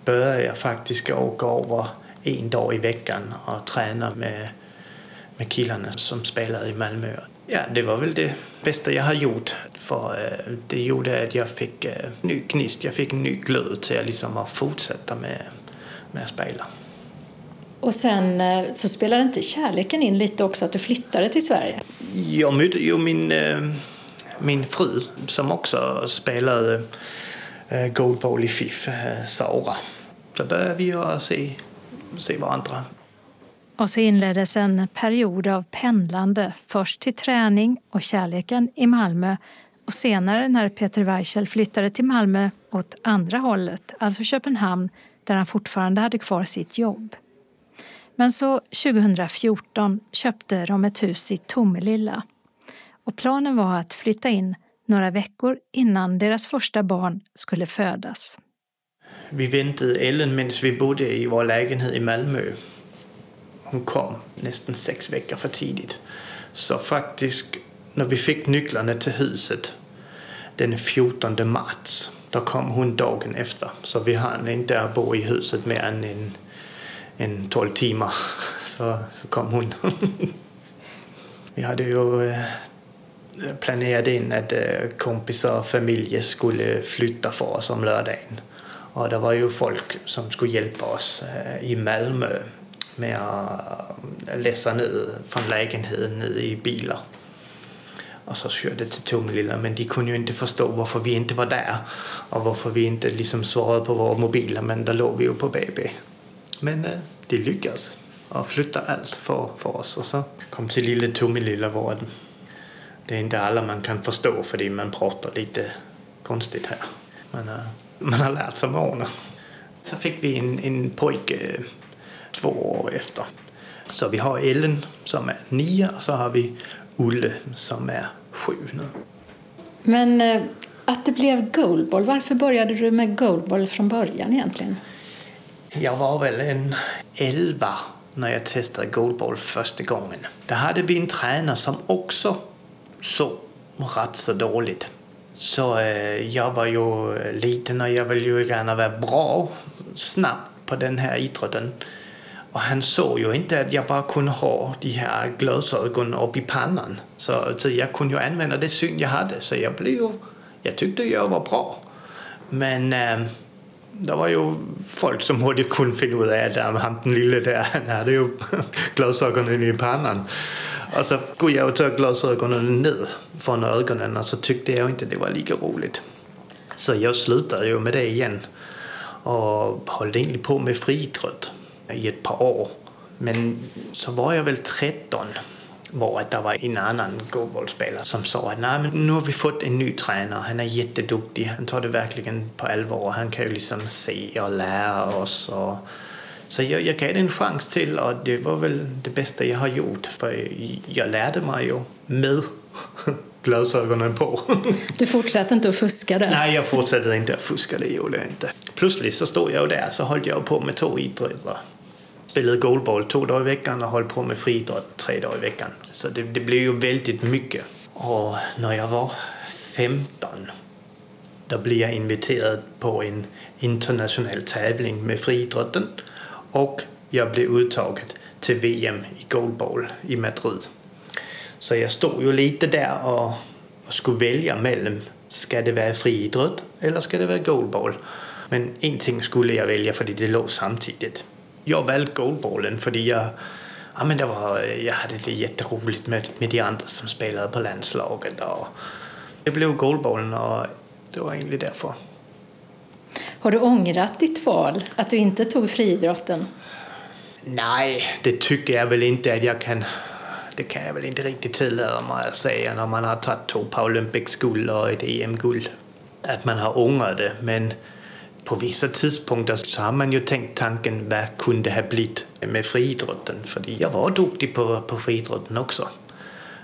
började jag faktiskt åka över en dag i veckan och träna med, med killarna som spelar i Malmö. Ja, det var väl det bästa jag har gjort. För eh, det gjorde att jag fick eh, ny gnist, jag fick en ny glöd till att liksom fortsätta med, med att spela. Och sen eh, så spelade inte kärleken in lite också, att du flyttade till Sverige? Jag mötte ju min, min fru som också spelade goalball i FIF, Sara. Så började vi ju se, se varandra. Och så inleddes en period av pendlande, först till träning och kärleken i Malmö och senare när Peter Weichel flyttade till Malmö åt andra hållet, alltså Köpenhamn, där han fortfarande hade kvar sitt jobb. Men så 2014 köpte de ett hus i Tomelilla och planen var att flytta in några veckor innan deras första barn skulle födas. Vi väntade Ellen medan vi bodde i vår lägenhet i Malmö. Hon kom nästan sex veckor för tidigt. Så faktiskt, när vi fick nycklarna till huset den 14 mars, då kom hon dagen efter. Så vi hann inte bo i huset mer än en en 12 timmar så, så kom hon. Vi hade ju øh, planerat in att øh, kompisar och familj skulle flytta för oss om lördagen. Och det var ju folk som skulle hjälpa oss eh, i Malmö med att läsa ner från lägenheten ner i bilar. Och så körde till Tomelilla men de kunde ju inte förstå varför vi inte var där och varför vi inte liksom svarade på våra mobiler men då låg vi ju på BB. Men eh, de lyckades och flyttade allt för, för oss. Och så kom till lilla Tomelilla vården. Det är inte alla man kan förstå för man pratar lite konstigt här. Men eh, man har lärt sig åren. Så fick vi en, en pojke eh, två år efter. Så vi har Ellen som är nio och så har vi Olle som är sju nu. Men eh, att det blev goalball, varför började du med goalball från början egentligen? Jag var väl en elva när jag testade goalball första gången. Där hade vi en tränare som också såg rätt så dåligt. Så eh, jag var ju liten och jag ville ju gärna vara bra snabbt på den här idrotten. Och han såg ju inte att jag bara kunde ha de här glasögonen upp i pannan. Så, så jag kunde ju använda det syn jag hade. Så jag blev ju, jag tyckte jag var bra. Men äh, det var ju folk som hurtigt kunde finna ut att han den lille där, han hade ju glasögonen i pannan. Och så gick jag och tog glasögonen ner från ögonen och så tyckte jag inte det var lika roligt. Så jag slutade ju med det igen och höll egentligen på med friidrott i ett par år. Men så var jag väl 13 var att det var en annan goalballspelare som sa att Nej, men nu har vi fått en ny tränare. Han är jätteduktig. Han tar det verkligen på allvar. Han kan ju liksom se och lära oss. Och... Så jag, jag gav det en chans till och det var väl det bästa jag har gjort. För jag lärde mig ju med glasögonen på. Du fortsatte inte att fuska där? Nej, jag fortsatte inte att fuska. Det gjorde jag inte. Plötsligt så stod jag där så höll jag på med två idrotter spelade goalball två dagar i veckan och höll på med friidrott tre dagar i veckan. Så det, det blev ju väldigt mycket. Och när jag var 15 då blev jag inviterad på en internationell tävling med friidrotten och jag blev uttagen till VM i goalball i Madrid. Så jag stod ju lite där och, och skulle välja mellan ska det vara friidrott eller ska det vara goalball. Men ingenting skulle jag välja för det låg samtidigt jag valde goalballen för jag, ja, men det var, jag hade det jätteroligt med, med de andra som spelade på landslaget. Och det blev goalballen och det var egentligen därför. Har du ångrat ditt val, att du inte tog friidrotten? Nej, det tycker jag väl inte att jag kan. Det kan jag väl inte riktigt tillåta mig att säga när man har tagit två Paralympics-guld och ett EM-guld. Att man har ångrat det, men på vissa tidpunkter så har man ju tänkt tanken vad kunde ha blivit med friidrotten. För jag var duktig på, på friidrotten också.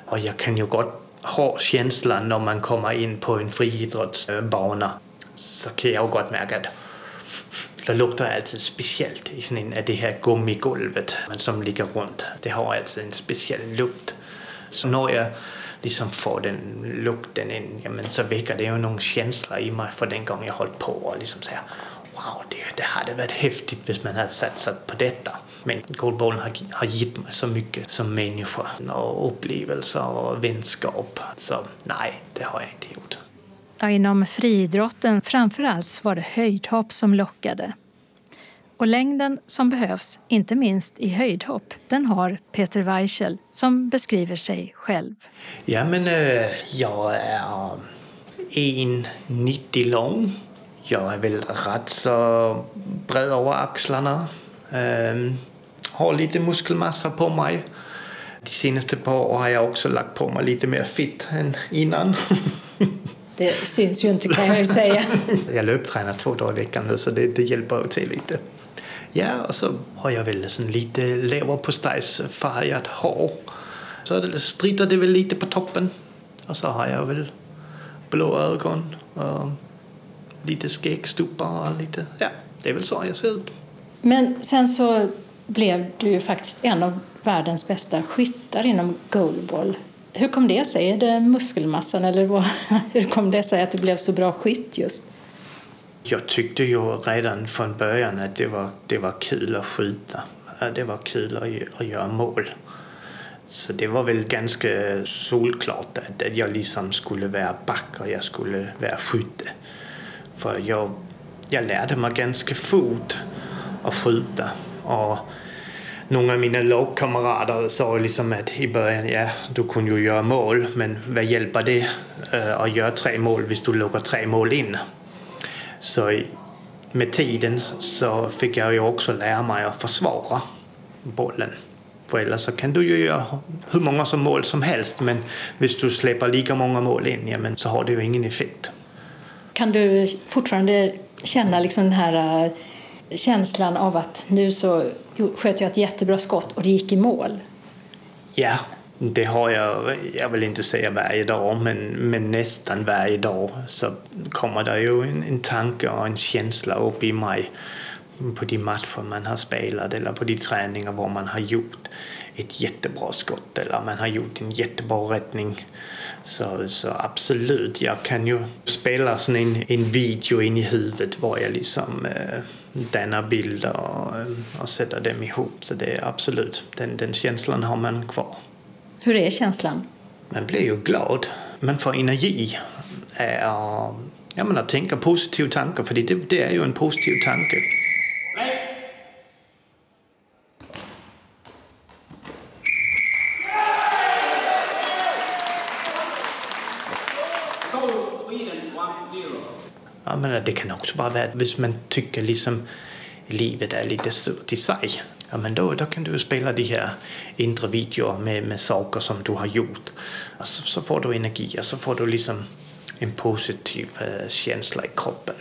Och jag kan ju gott ha känslan när man kommer in på en friidrottsbana så kan jag gott märka att det luktar alltid speciellt i sån det här gummigolvet som ligger runt. Det har alltid en speciell lukt. Så när jag liksom får den lukten in, jamen så väcker det ju några känslor i mig för den gången jag hållit på och liksom säger wow, det, det hade varit häftigt om man hade satsat på detta. Men goalballen har, har gett mig så mycket som människa och upplevelser och vänskap. Så nej, det har jag inte gjort. Ja, inom friidrotten framför allt var det höjdhopp som lockade. Och längden som behövs, inte minst i höjdhopp, den har Peter Weichel som beskriver sig själv. Ja, men eh, jag är eh, 1,90 lång. Jag är väl rätt så bred över axlarna. Ehm, har lite muskelmassa på mig. De senaste par åren har jag också lagt på mig lite mer fitt än innan. Det syns ju inte kan jag ju säga. jag löptränar två dagar i veckan nu så det, det hjälper till lite. Ja, och så har jag väl sån lite leverpastejsfärgat hår. Så strider det väl lite på toppen. Och så har jag väl blå ögon och lite skäggstuppar och lite, ja, det är väl så jag ser ut. Men sen så blev du ju faktiskt en av världens bästa skyttar inom goalball. Hur kom det sig? Är det muskelmassan eller vad? hur kom det sig att du blev så bra skytt just? Jag tyckte ju redan från början att det var, det var kul att skjuta. Det var kul att, att göra mål. Så det var väl ganska solklart att, att jag liksom skulle vara back och jag skulle vara skytte. För jag, jag lärde mig ganska fort att skjuta. Och några av mina lagkamrater sa liksom att i början, ja, du kunde ju göra mål, men vad hjälper det uh, att göra tre mål om du loggar tre mål in? Så med tiden så fick jag ju också lära mig att försvara bollen. För annars så kan du ju göra hur många som mål som helst men om du släpper lika många mål in ja, men så har det ju ingen effekt. Kan du fortfarande känna liksom den här uh, känslan av att nu så sköt jag ett jättebra skott och det gick i mål? Ja, det har jag, jag vill inte säga varje dag, men, men nästan varje dag så kommer det ju en, en tanke och en känsla upp i mig på de matcher man har spelat eller på de träningar var man har gjort ett jättebra skott eller man har gjort en jättebra räddning. Så, så absolut, jag kan ju spela en, en video in i huvudet var jag liksom eh, denna bilder och, och sätta dem ihop. Så det är absolut, den, den känslan har man kvar. Hur är känslan? Man blir ju glad. Man får energi. Är, ja, men att tänka positiva tankar, för det, det är ju en positiv tanke. Jag menar, det kan också bara vara att om man tycker liksom livet är lite surt i sig ja, men då, då kan du spela de här inre videor med, med saker som du har gjort. Alltså, så får du energi och så får du liksom en positiv eh, känsla i kroppen.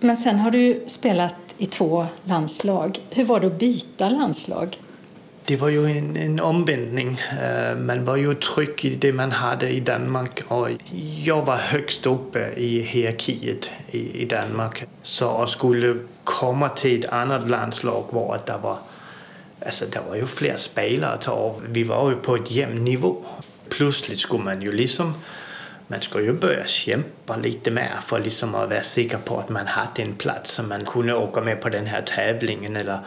Men sen har du spelat i två landslag. Hur var det att byta landslag? Det var ju en, en omvändning. Eh, man var ju trygg i det man hade i Danmark och jag var högst uppe i hierarkiet i, i Danmark. Så att skulle komma till ett annat landslag var att det var, alltså det var ju fler spelare att ta av. Vi var ju på ett jämn nivå. Plötsligt skulle man ju liksom man skulle ju börja kämpa lite mer för liksom att vara säker på att man hade en plats så man kunde åka med på den här tävlingen eller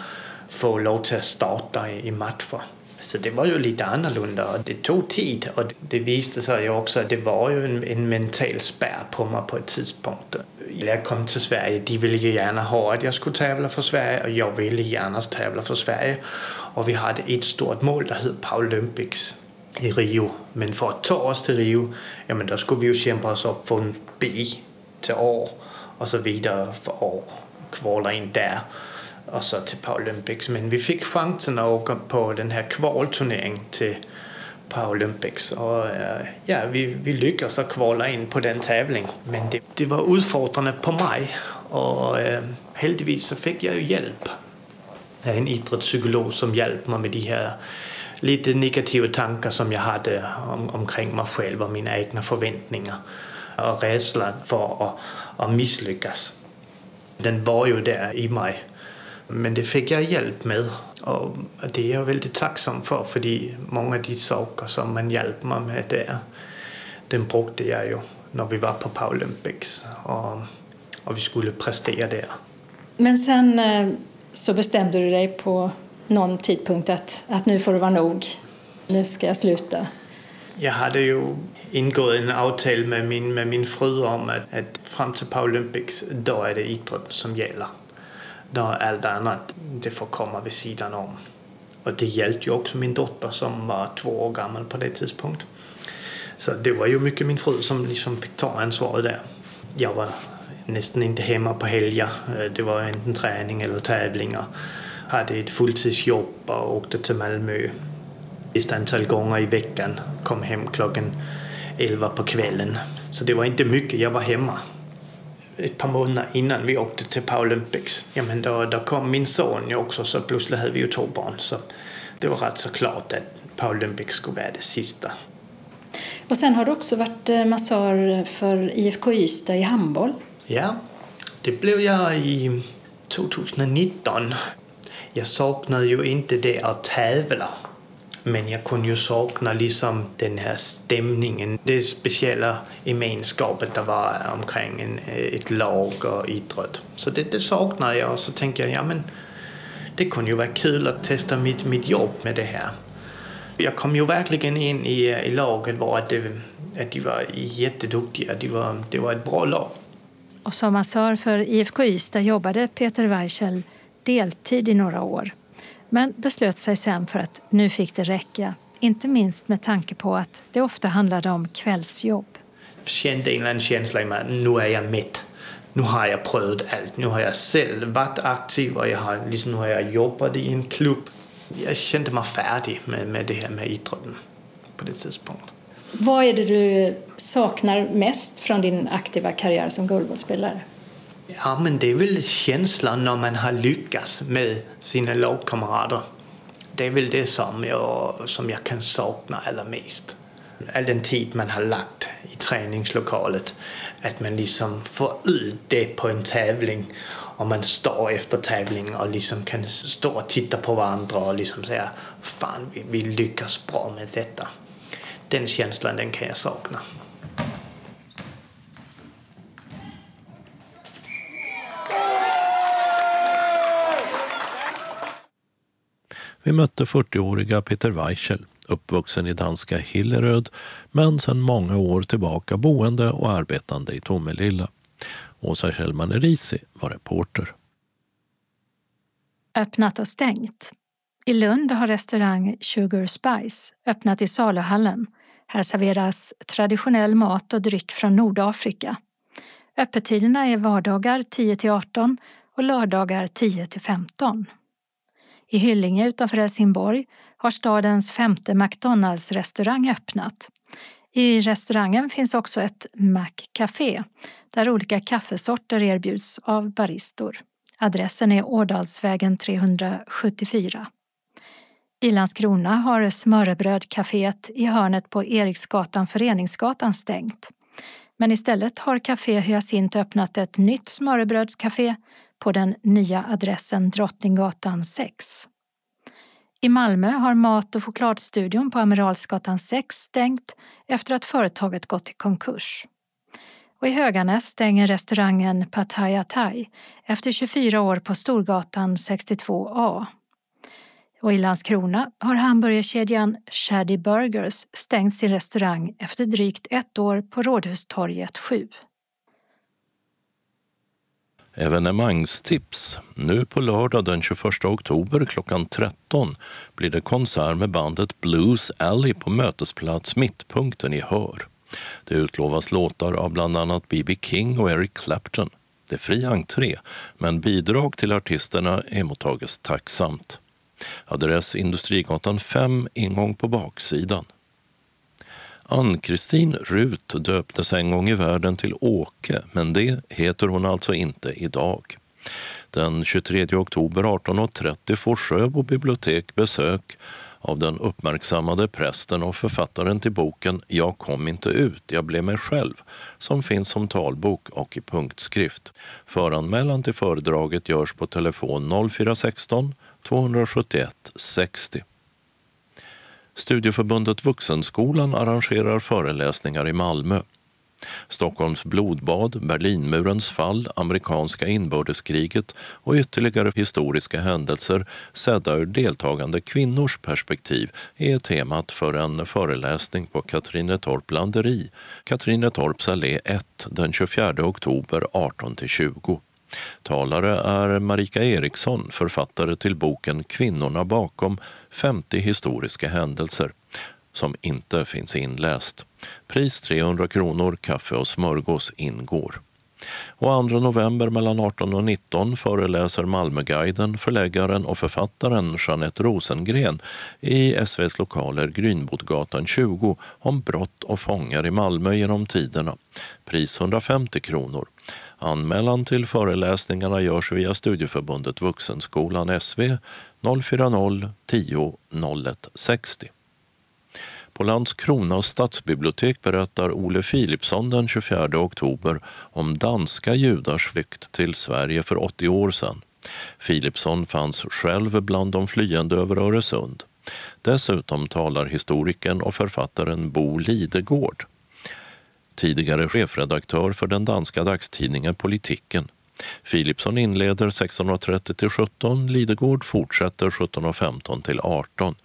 få lov till att starta i matcher. Så det var ju lite annorlunda. Det tog tid och det visade sig ju också att det var ju en, en mental spärr på mig på ett tidspunkt. När jag kom till Sverige, de ville ju gärna ha att jag skulle tävla för Sverige och jag ville gärna tävla för Sverige. Och vi hade ett stort mål, det hette Paralympics i Rio. Men för att ta oss till Rio, ja men då skulle vi ju kämpa oss upp från B till A och så vidare för att kvala in där och så till Paralympics. Men vi fick chansen att åka på den här kvalturneringen till Paralympics. Och eh, ja, vi, vi lyckades kvala in på den tävlingen. Men det, det var utfordrande på mig och eh, heldigvis så fick jag ju hjälp. Jag är en idrottspsykolog som hjälpte mig med de här lite negativa tankar som jag hade om, omkring mig själv och mina egna förväntningar och rädslan för att, att misslyckas. Den var ju där i mig men det fick jag hjälp med och det är jag väldigt tacksam för för många av de saker som man hjälper mig med där, den brukade jag ju när vi var på Paralympics och, och vi skulle prestera där. Men sen eh, så bestämde du dig på någon tidpunkt att, att nu får det vara nog, nu ska jag sluta? Jag hade ju ingått en avtal med min, med min fru om att, att fram till Paralympics, då är det idrott som gäller då allt annat det får komma vid sidan om. Och det hjälpte ju också min dotter som var två år gammal på det tidspunkt. Så det var ju mycket min fru som liksom fick ta ansvaret där. Jag var nästan inte hemma på helger. Eh, det var enten träning eller tävlingar. Jag hade ett fulltidsjobb och åkte till Malmö ett antal gånger i veckan. Kom hem klockan 11 på kvällen. Så det var inte mycket. Jag var hemma. Ett par månader innan vi åkte till Paralympics, ja, men då, då kom min son också så plötsligt hade vi ju två barn. Så det var rätt så klart att Paralympics skulle vara det sista. Och sen har du också varit eh, massör för IFK Ystad i handboll. Ja, det blev jag i 2019. Jag saknade ju inte det att tävla. Men jag kunde ju sakna liksom den här stämningen, det speciella gemenskapet det var omkring en, eh, ett lag och idrott. Så det, det saknade jag och så tänkte jag, ja men det kunde ju vara kul att testa mitt, mitt jobb med det här. Jag kom ju verkligen in i, eh, i laget var att, det, att de var jätteduktiga, de var, det var ett bra lag. Och som massör för IFK Ystad jobbade Peter Weichel deltid i några år men beslöt sig sen för att nu fick det räcka. Inte minst med tanke på att det ofta handlade om kvällsjobb. Jag kände en eller annan känsla i mig att nu är jag mätt. Nu har jag prövat allt. Nu har jag själv varit aktiv och jag har, liksom, nu har jag jobbat i en klubb. Jag kände mig färdig med, med det här med idrotten på det tidspunkt. Vad är det du saknar mest från din aktiva karriär som goalballspelare? Ja, men det är väl känslan när man har lyckats med sina lagkamrater. Det är väl det som jag, som jag kan sakna allra mest. All den tid man har lagt i träningslokalet. Att man liksom får ut det på en tävling och man står efter tävlingen och liksom kan stå och titta på varandra och liksom säga fan vi, vi lyckas bra med detta. Den känslan den kan jag sakna. Vi mötte 40-åriga Peter Weichel, uppvuxen i danska Hilleröd men sedan många år tillbaka boende och arbetande i Tomelilla. Åsa Kjellman Erisi var reporter. Öppnat och stängt. I Lund har restaurang Sugar Spice öppnat i saluhallen. Här serveras traditionell mat och dryck från Nordafrika. Öppettiderna är vardagar 10 18 och lördagar 10 15. I Hyllinge utanför Helsingborg har stadens femte McDonalds-restaurang öppnat. I restaurangen finns också ett Mac-café där olika kaffesorter erbjuds av baristor. Adressen är Ådalsvägen 374. I Landskrona har smörrebrödcaféet i hörnet på Eriksgatan Föreningsgatan stängt. Men istället har Café Hyacint öppnat ett nytt smörrebrödscafé på den nya adressen Drottninggatan 6. I Malmö har Mat och chokladstudion på Amiralsgatan 6 stängt efter att företaget gått i konkurs. Och i Höganäs stänger restaurangen Pattaya Thai efter 24 år på Storgatan 62A. Och i Landskrona har hamburgerkedjan Shaddy Burgers stängt sin restaurang efter drygt ett år på Rådhustorget 7. Evenemangstips. Nu på lördag den 21 oktober klockan 13 blir det konsert med bandet Blues Alley på Mötesplats Mittpunkten i Hör. Det utlovas låtar av bland annat B.B. King och Eric Clapton. Det är fri entré, men bidrag till artisterna emottages tacksamt. Adress Industrigatan 5, ingång på baksidan. Ann-Kristin Rut döptes en gång i världen till Åke, men det heter hon alltså inte idag. Den 23 oktober 18.30 får Sjöbo bibliotek besök av den uppmärksammade prästen och författaren till boken Jag kom inte ut, jag blev mig själv, som finns som talbok och i punktskrift. Föranmälan till föredraget görs på telefon 0416 271 60. Studieförbundet Vuxenskolan arrangerar föreläsningar i Malmö. Stockholms blodbad, Berlinmurens fall, amerikanska inbördeskriget och ytterligare historiska händelser sedda ur deltagande kvinnors perspektiv är temat för en föreläsning på Katrinetorp landeri, Katrinetorps allé 1, den 24 oktober 18-20. Talare är Marika Eriksson, författare till boken Kvinnorna bakom 50 historiska händelser som inte finns inläst. Pris 300 kronor, kaffe och smörgås ingår. Och 2 november mellan 18 och 19 föreläser Malmöguiden, förläggaren och författaren Jeanette Rosengren i SVs lokaler Grynbodgatan 20 om brott och fångar i Malmö genom tiderna. Pris 150 kronor. Anmälan till föreläsningarna görs via Studieförbundet Vuxenskolan SV 040 10 01 60. På Landskronas stadsbibliotek berättar Ole Philipsson den 24 oktober om danska judars flykt till Sverige för 80 år sedan. Philipsson fanns själv bland de flyende över Öresund. Dessutom talar historikern och författaren Bo Lidegård tidigare chefredaktör för den danska dagstidningen Politiken. Philipsson inleder 16.30 17, Lidegård fortsätter 17.15 18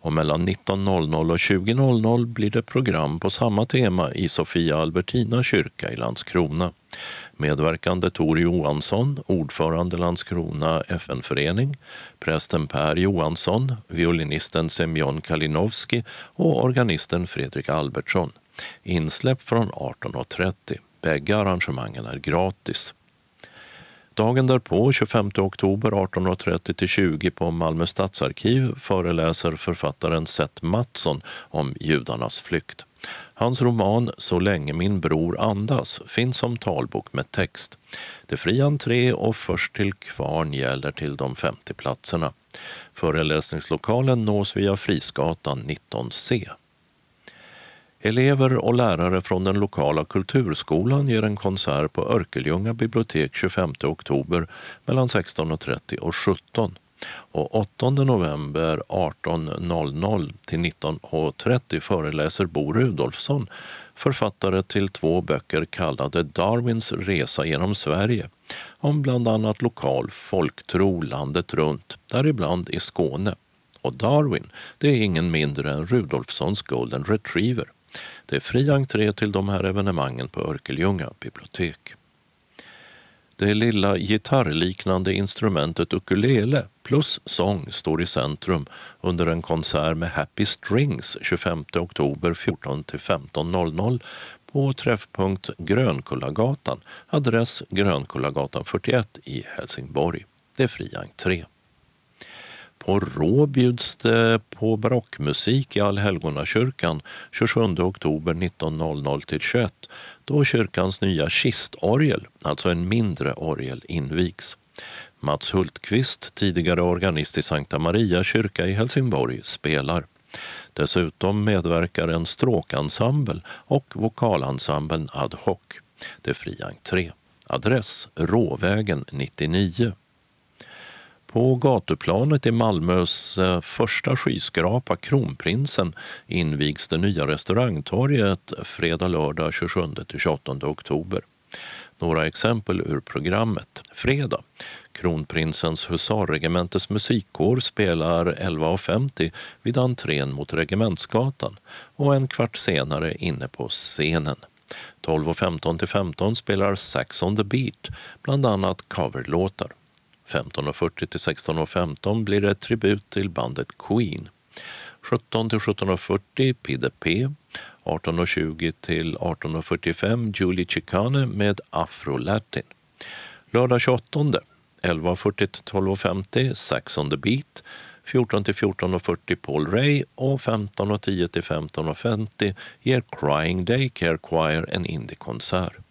och mellan 19.00 och 20.00 blir det program på samma tema i Sofia Albertina kyrka i Landskrona. Medverkande Tor Johansson, ordförande Landskrona FN-förening, prästen Per Johansson, violinisten Semyon Kalinowski och organisten Fredrik Albertsson. Insläpp från 18.30. Bägge arrangemangen är gratis. Dagen därpå, 25 oktober 18.30 20 på Malmö stadsarkiv föreläser författaren Seth Mattsson om judarnas flykt. Hans roman Så länge min bror andas finns som talbok med text. Det är fri entré och först till kvarn gäller till de 50 platserna. Föreläsningslokalen nås via Frisgatan 19C. Elever och lärare från den lokala kulturskolan ger en konsert på Örkelljunga bibliotek 25 oktober mellan 16.30 och 17. Och 8 november 18.00 till 19.30 föreläser Bo Rudolfsson, författare till två böcker kallade Darwins resa genom Sverige, om bland annat lokal folktro landet runt, däribland i Skåne. Och Darwin, det är ingen mindre än Rudolfssons golden retriever. Det är fri entré till de här evenemangen på Örkelljunga bibliotek. Det lilla gitarrliknande instrumentet ukulele plus sång står i centrum under en konsert med Happy Strings 25 oktober 14 15.00 på träffpunkt Grönkullagatan, adress Grönkullagatan 41 i Helsingborg. Det är fri entré. På Rå bjuds det på barockmusik i Allhelgonakyrkan 27 oktober 19.00 21 då kyrkans nya kistorgel, alltså en mindre orgel, invigs. Mats Hultqvist, tidigare organist i Sankta Maria kyrka i Helsingborg, spelar. Dessutom medverkar en stråkensemble och vokalensemblen Ad hoc. Det är fri entré. Adress Råvägen 99. På gatuplanet i Malmös eh, första skyskrapa, Kronprinsen, invigs det nya restaurangtorget fredag, lördag 27-28 oktober. Några exempel ur programmet. Fredag. Kronprinsens husarregementes musikkår spelar 11.50 vid entrén mot Regementsgatan och en kvart senare inne på scenen. 12.15 15 spelar Sax on the Beat, bland annat coverlåtar. 15.40 till 16.15 blir det tribut till bandet Queen. 17 till 17.40 PDP. 18.20 till 18.45 Julie Chicane med Afro Latin. Lördag 28 11.40 till 12.50 Sax on the Beat. 14 till 14.40 Paul Ray och 15.10 till 15.50 ger Crying Day Care Choir en indiekonsert.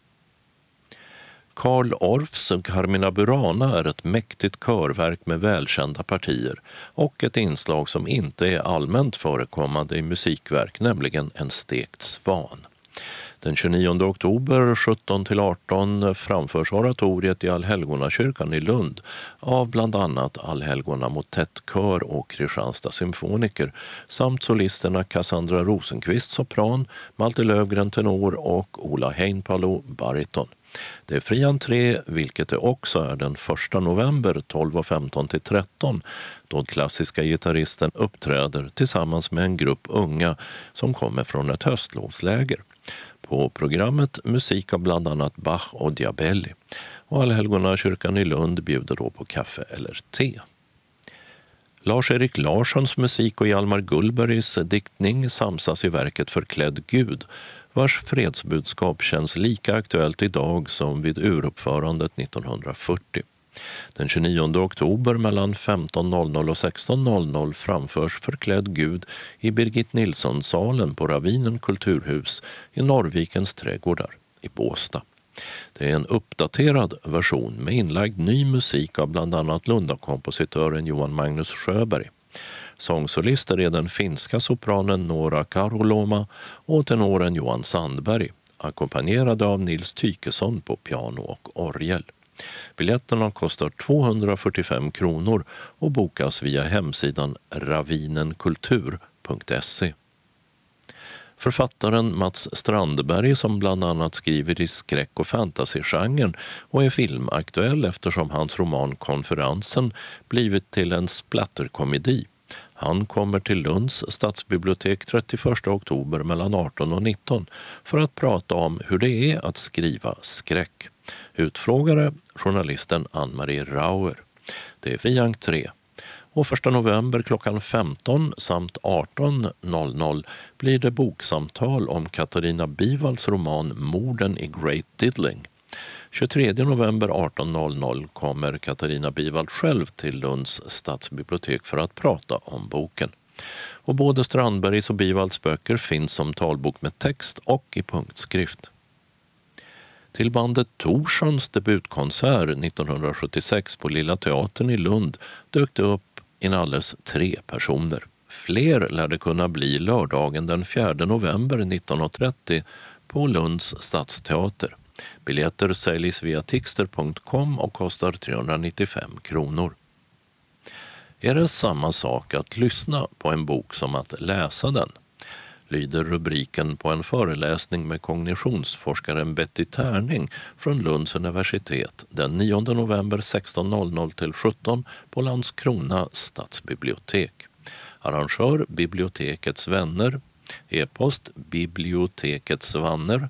Karl Orffs Carmina Burana är ett mäktigt körverk med välkända partier och ett inslag som inte är allmänt förekommande i musikverk, nämligen en stekt svan. Den 29 oktober 17-18 framförs oratoriet i Allhelgonakyrkan i Lund av bland annat Allhelgona motettkör och Kristianstad symfoniker samt solisterna Cassandra Rosenqvist sopran, Malte Lövgren tenor och Ola Heinpalo bariton. Det är fri entré, vilket det också är den 1 november 12.15 till 13 då klassiska gitarristen uppträder tillsammans med en grupp unga som kommer från ett höstlovsläger. På programmet musik av bland annat Bach och Diabelli. Och Allhelgona kyrkan i Lund bjuder då på kaffe eller te. Lars-Erik Larssons musik och Hjalmar Gullbergs diktning samsas i verket Förklädd Gud vars fredsbudskap känns lika aktuellt idag som vid uruppförandet 1940. Den 29 oktober mellan 15.00 och 16.00 framförs Förklädd Gud i Birgit Nilsson-salen på Ravinen kulturhus i Norrvikens trädgårdar i Båstad. Det är en uppdaterad version med inlagd ny musik av bland annat Lundakompositören Johan Magnus Sjöberg. Sångsolister är den finska sopranen Nora Karoloma och tenoren Johan Sandberg ackompanjerade av Nils Tykesson på piano och orgel. Biljetterna kostar 245 kronor och bokas via hemsidan ravinenkultur.se. Författaren Mats Strandberg som bland annat skriver i skräck och fantasygenren och är filmaktuell eftersom hans roman Konferensen blivit till en splatterkomedi. Han kommer till Lunds stadsbibliotek 31 oktober mellan 18 och 19 för att prata om hur det är att skriva skräck. Utfrågare journalisten Ann-Marie Rauer. Det är fri entré. Och 1 november klockan 15 samt 18.00 blir det boksamtal om Katarina Bivalds roman Morden i Great Diddling. 23 november 18.00 kommer Katarina Bivald själv till Lunds stadsbibliotek för att prata om boken. Och både Strandbergs och Bivalds böcker finns som talbok med text och i punktskrift. Till bandet Torssons debutkonsert 1976 på Lilla Teatern i Lund dök det upp inalles tre personer. Fler lär det kunna bli lördagen den 4 november 19.30 på Lunds stadsteater. Biljetter säljs via tixter.com och kostar 395 kronor. Är det samma sak att lyssna på en bok som att läsa den? lyder rubriken på en föreläsning med kognitionsforskaren Betty Tärning från Lunds universitet den 9 november 16.00 till 17 på Landskrona stadsbibliotek. Arrangör Bibliotekets vänner E-post biblioteketsvanner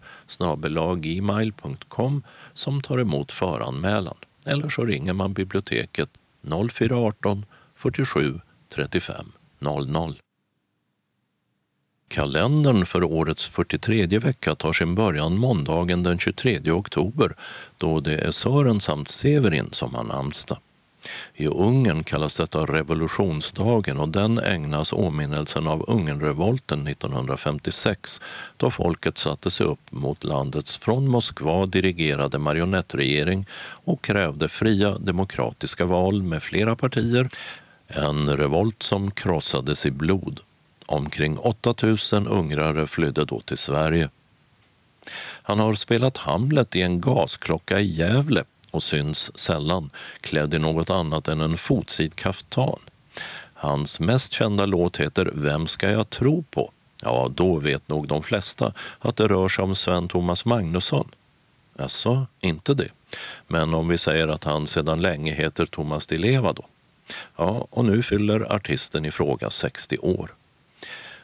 gmail.com som tar emot föranmälan. Eller så ringer man biblioteket 0418 47 35 00. Kalendern för årets 43 vecka tar sin början måndagen den 23 oktober då det är Sören samt Severin som har namnsdag. I Ungern kallas detta revolutionsdagen och den ägnas åminnelsen av Ungernrevolten 1956 då folket satte sig upp mot landets från Moskva dirigerade marionettregering och krävde fria demokratiska val med flera partier. En revolt som krossades i blod. Omkring 8000 ungrare flydde då till Sverige. Han har spelat Hamlet i en gasklocka i Gävle och syns sällan klädd i något annat än en fotsid kaftan. Hans mest kända låt heter Vem ska jag tro på? Ja, då vet nog de flesta att det rör sig om Sven Thomas Magnusson. Alltså, inte det. Men om vi säger att han sedan länge heter Thomas Di Leva då? Ja, och nu fyller artisten i fråga 60 år.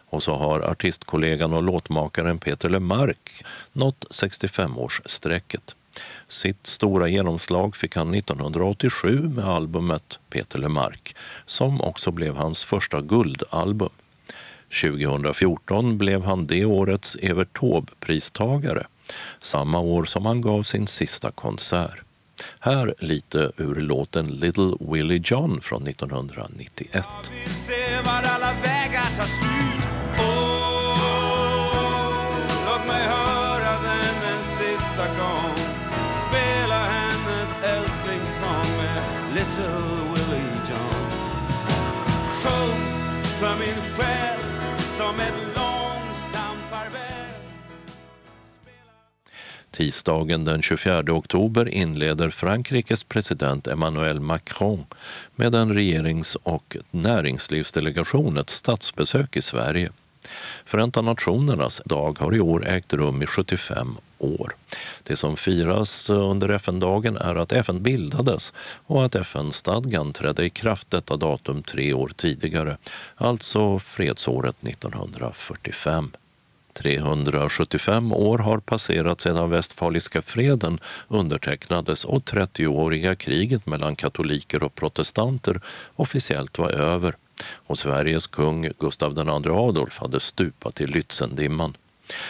Och så har artistkollegan och låtmakaren Peter Lemark nått 65-årsstrecket. Sitt stora genomslag fick han 1987 med albumet Peter Lemark som också blev hans första guldalbum. 2014 blev han det årets Evert Taube-pristagare samma år som han gav sin sista konsert. Här lite ur låten Little Willie John från 1991. Tisdagen den 24 oktober inleder Frankrikes president Emmanuel Macron med en regerings och näringslivsdelegation ett statsbesök i Sverige. Förenta nationernas dag har i år ägt rum i 75 år. Det som firas under FN-dagen är att FN bildades och att FN-stadgan trädde i kraft detta datum tre år tidigare, alltså fredsåret 1945. 375 år har passerat sedan Westfaliska freden undertecknades och 30-åriga kriget mellan katoliker och protestanter officiellt var över och Sveriges kung Gustav II Adolf hade stupat i Lützendimman.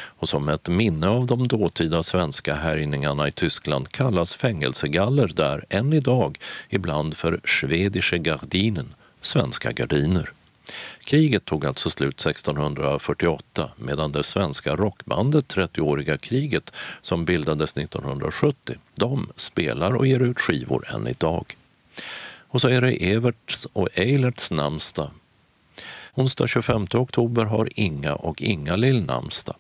Och som ett minne av de dåtida svenska härjningarna i Tyskland kallas fängelsegaller där än idag ibland för Schwedische Gardinen, svenska gardiner. Kriget tog alltså slut 1648 medan det svenska rockbandet 30-åriga kriget som bildades 1970, de spelar och ger ut skivor än idag. Och så är det Everts och Eilerts namnsdag. Onsdag 25 oktober har Inga och Inga-Lill namnsdag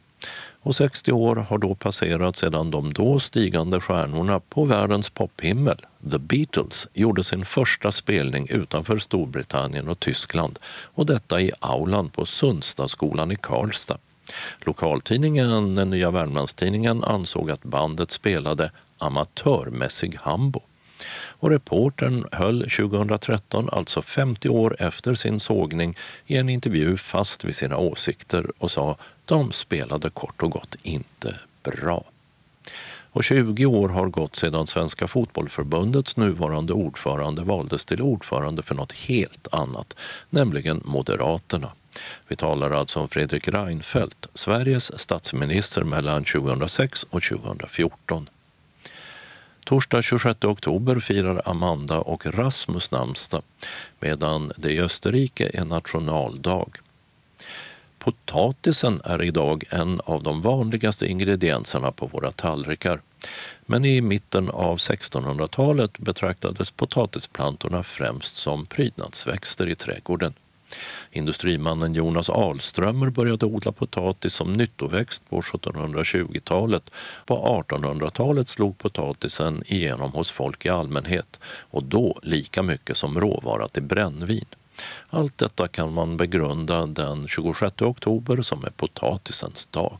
och 60 år har då passerat sedan de då stigande stjärnorna på världens pophimmel, The Beatles, gjorde sin första spelning utanför Storbritannien och Tyskland och detta i aulan på Sundstadsskolan i Karlstad. Lokaltidningen Den Nya Värmlandstidningen ansåg att bandet spelade amatörmässig hambo. Och reportern höll 2013, alltså 50 år efter sin sågning, i en intervju fast vid sina åsikter och sa de spelade kort och gott inte bra. Och 20 år har gått sedan Svenska fotbollförbundets nuvarande ordförande valdes till ordförande för något helt annat, nämligen Moderaterna. Vi talar alltså om Fredrik Reinfeldt, Sveriges statsminister mellan 2006 och 2014. Torsdag 26 oktober firar Amanda och Rasmus namnsdag medan det i Österrike är nationaldag. Potatisen är idag en av de vanligaste ingredienserna på våra tallrikar. Men i mitten av 1600-talet betraktades potatisplantorna främst som prydnadsväxter i trädgården. Industrimannen Jonas Alströmer började odla potatis som nyttoväxt på 1720-talet. På 1800-talet slog potatisen igenom hos folk i allmänhet och då lika mycket som råvara till brännvin. Allt detta kan man begrunda den 26 oktober som är potatisens dag.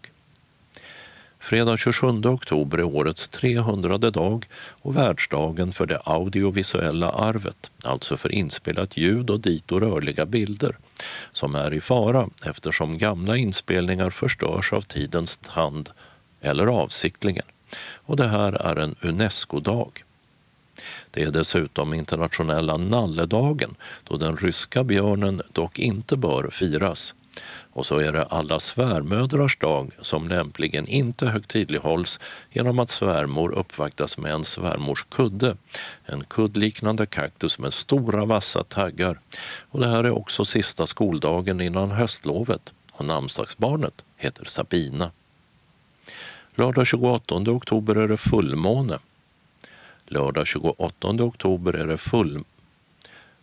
Fredag 27 oktober är årets 300 dag och världsdagen för det audiovisuella arvet, alltså för inspelat ljud och dito rörliga bilder, som är i fara eftersom gamla inspelningar förstörs av tidens tand eller avsiktligen. Och det här är en Unesco-dag. Det är dessutom internationella nalledagen då den ryska björnen dock inte bör firas. Och så är det alla svärmödrars dag som lämpligen inte högtidlighålls genom att svärmor uppvaktas med en svärmors kudde, en kuddliknande kaktus med stora vassa taggar. Och det här är också sista skoldagen innan höstlovet och namnsdagsbarnet heter Sabina. Lördag 28 oktober är det fullmåne Lördag 28 oktober är det full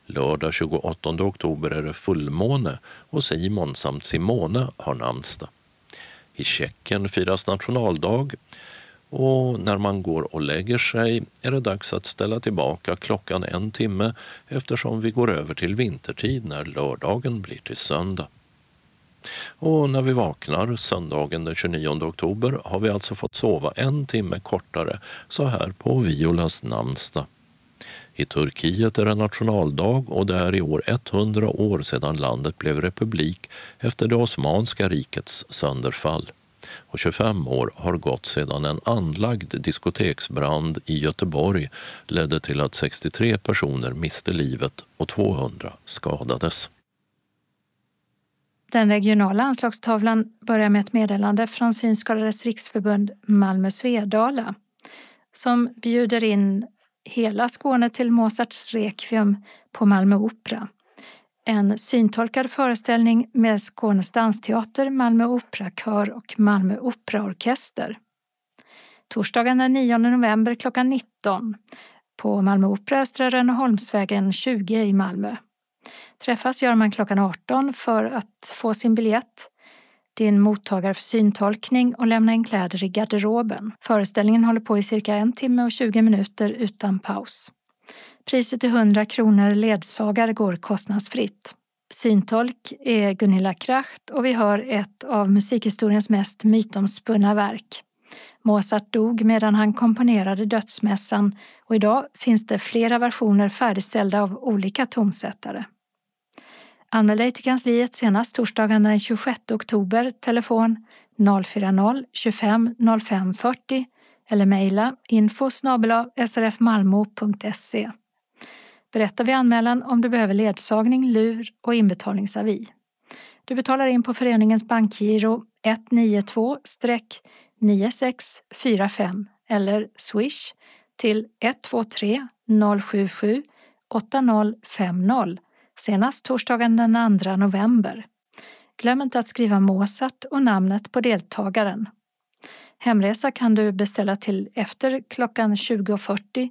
Lördag 28 oktober är det fullmåne och Simon samt Simone har namnsdag. I Tjeckien firas nationaldag och när man går och lägger sig är det dags att ställa tillbaka klockan en timme eftersom vi går över till vintertid när lördagen blir till söndag. Och när vi vaknar söndagen den 29 oktober har vi alltså fått sova en timme kortare så här på Violas namnsdag. I Turkiet är det nationaldag och det är i år 100 år sedan landet blev republik efter det Osmanska rikets sönderfall. Och 25 år har gått sedan en anlagd diskoteksbrand i Göteborg ledde till att 63 personer miste livet och 200 skadades. Den regionala anslagstavlan börjar med ett meddelande från Synskadades riksförbund Malmö Svedala som bjuder in hela Skåne till Mozarts Requiem på Malmö Opera. En syntolkad föreställning med Skånes dansteater, Malmö Operakör och Malmö Operaorkester. Torsdagen den 9 november klockan 19 på Malmö Opera Östra Rönneholmsvägen 20 i Malmö. Träffas gör man klockan 18 för att få sin biljett, din mottagare för syntolkning och lämna in kläder i garderoben. Föreställningen håller på i cirka en timme och 20 minuter utan paus. Priset är 100 kronor, ledsagare går kostnadsfritt. Syntolk är Gunilla Kracht och vi hör ett av musikhistoriens mest mytomspunna verk. Mozart dog medan han komponerade Dödsmässan och idag finns det flera versioner färdigställda av olika tonsättare. Anmäl dig till kansliet senast torsdagen den 26 oktober, telefon 040-25 05 40 eller mejla info srfmalmo.se. Berätta vid anmälan om du behöver ledsagning, lur och inbetalningsavi. Du betalar in på föreningens bankgiro 192 9645 eller swish till 123 077 8050 senast torsdagen den 2 november. Glöm inte att skriva Mozart och namnet på deltagaren. Hemresa kan du beställa till efter klockan 20.40.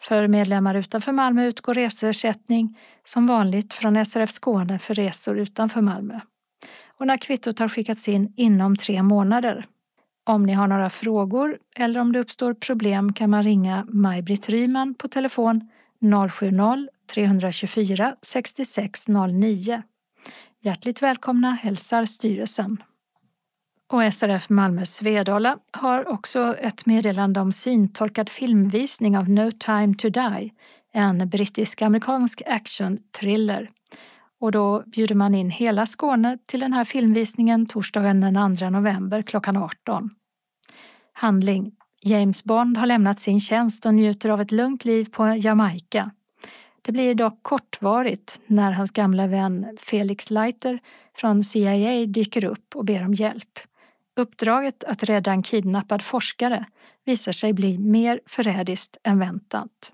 För medlemmar utanför Malmö utgår reseersättning som vanligt från SRF Skåne för resor utanför Malmö. Och när kvittot har skickats in inom tre månader. Om ni har några frågor eller om det uppstår problem kan man ringa Maj-Britt Ryman på telefon 070-324 6609. Hjärtligt välkomna hälsar styrelsen. Och SRF Malmö Svedala har också ett meddelande om syntolkad filmvisning av No time to die, en brittisk-amerikansk action-thriller. Och då bjuder man in hela Skåne till den här filmvisningen torsdagen den 2 november klockan 18. Handling James Bond har lämnat sin tjänst och njuter av ett lugnt liv på Jamaica. Det blir dock kortvarigt när hans gamla vän Felix Leiter från CIA dyker upp och ber om hjälp. Uppdraget att rädda en kidnappad forskare visar sig bli mer förrädiskt än väntat.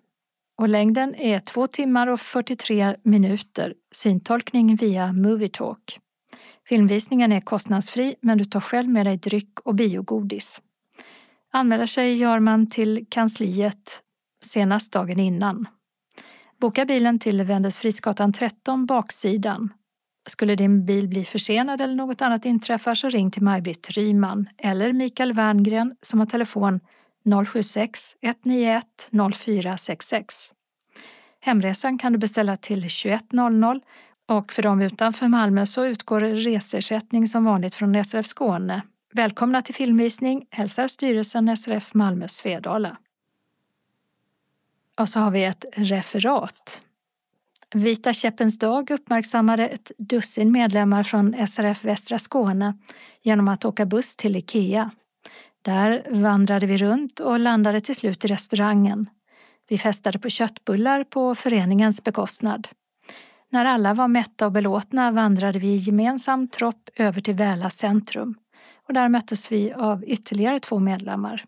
Och längden är 2 timmar och 43 minuter, syntolkning via Movietalk. Filmvisningen är kostnadsfri men du tar själv med dig dryck och biogodis. Anmäler sig gör man till kansliet senast dagen innan. Boka bilen till Vendelsfridsgatan 13, baksidan. Skulle din bil bli försenad eller något annat inträffar så ring till Maj-Britt Ryman eller Mikael Werngren som har telefon 076 191 0466. Hemresan kan du beställa till 21.00 och för de utanför Malmö så utgår resersättning som vanligt från SRF Skåne. Välkomna till filmvisning hälsar styrelsen SRF Malmö Svedala. Och så har vi ett referat. Vita käppens dag uppmärksammade ett dussin medlemmar från SRF Västra Skåne genom att åka buss till Ikea. Där vandrade vi runt och landade till slut i restaurangen. Vi festade på köttbullar på föreningens bekostnad. När alla var mätta och belåtna vandrade vi i gemensam tropp över till Väla centrum och där möttes vi av ytterligare två medlemmar.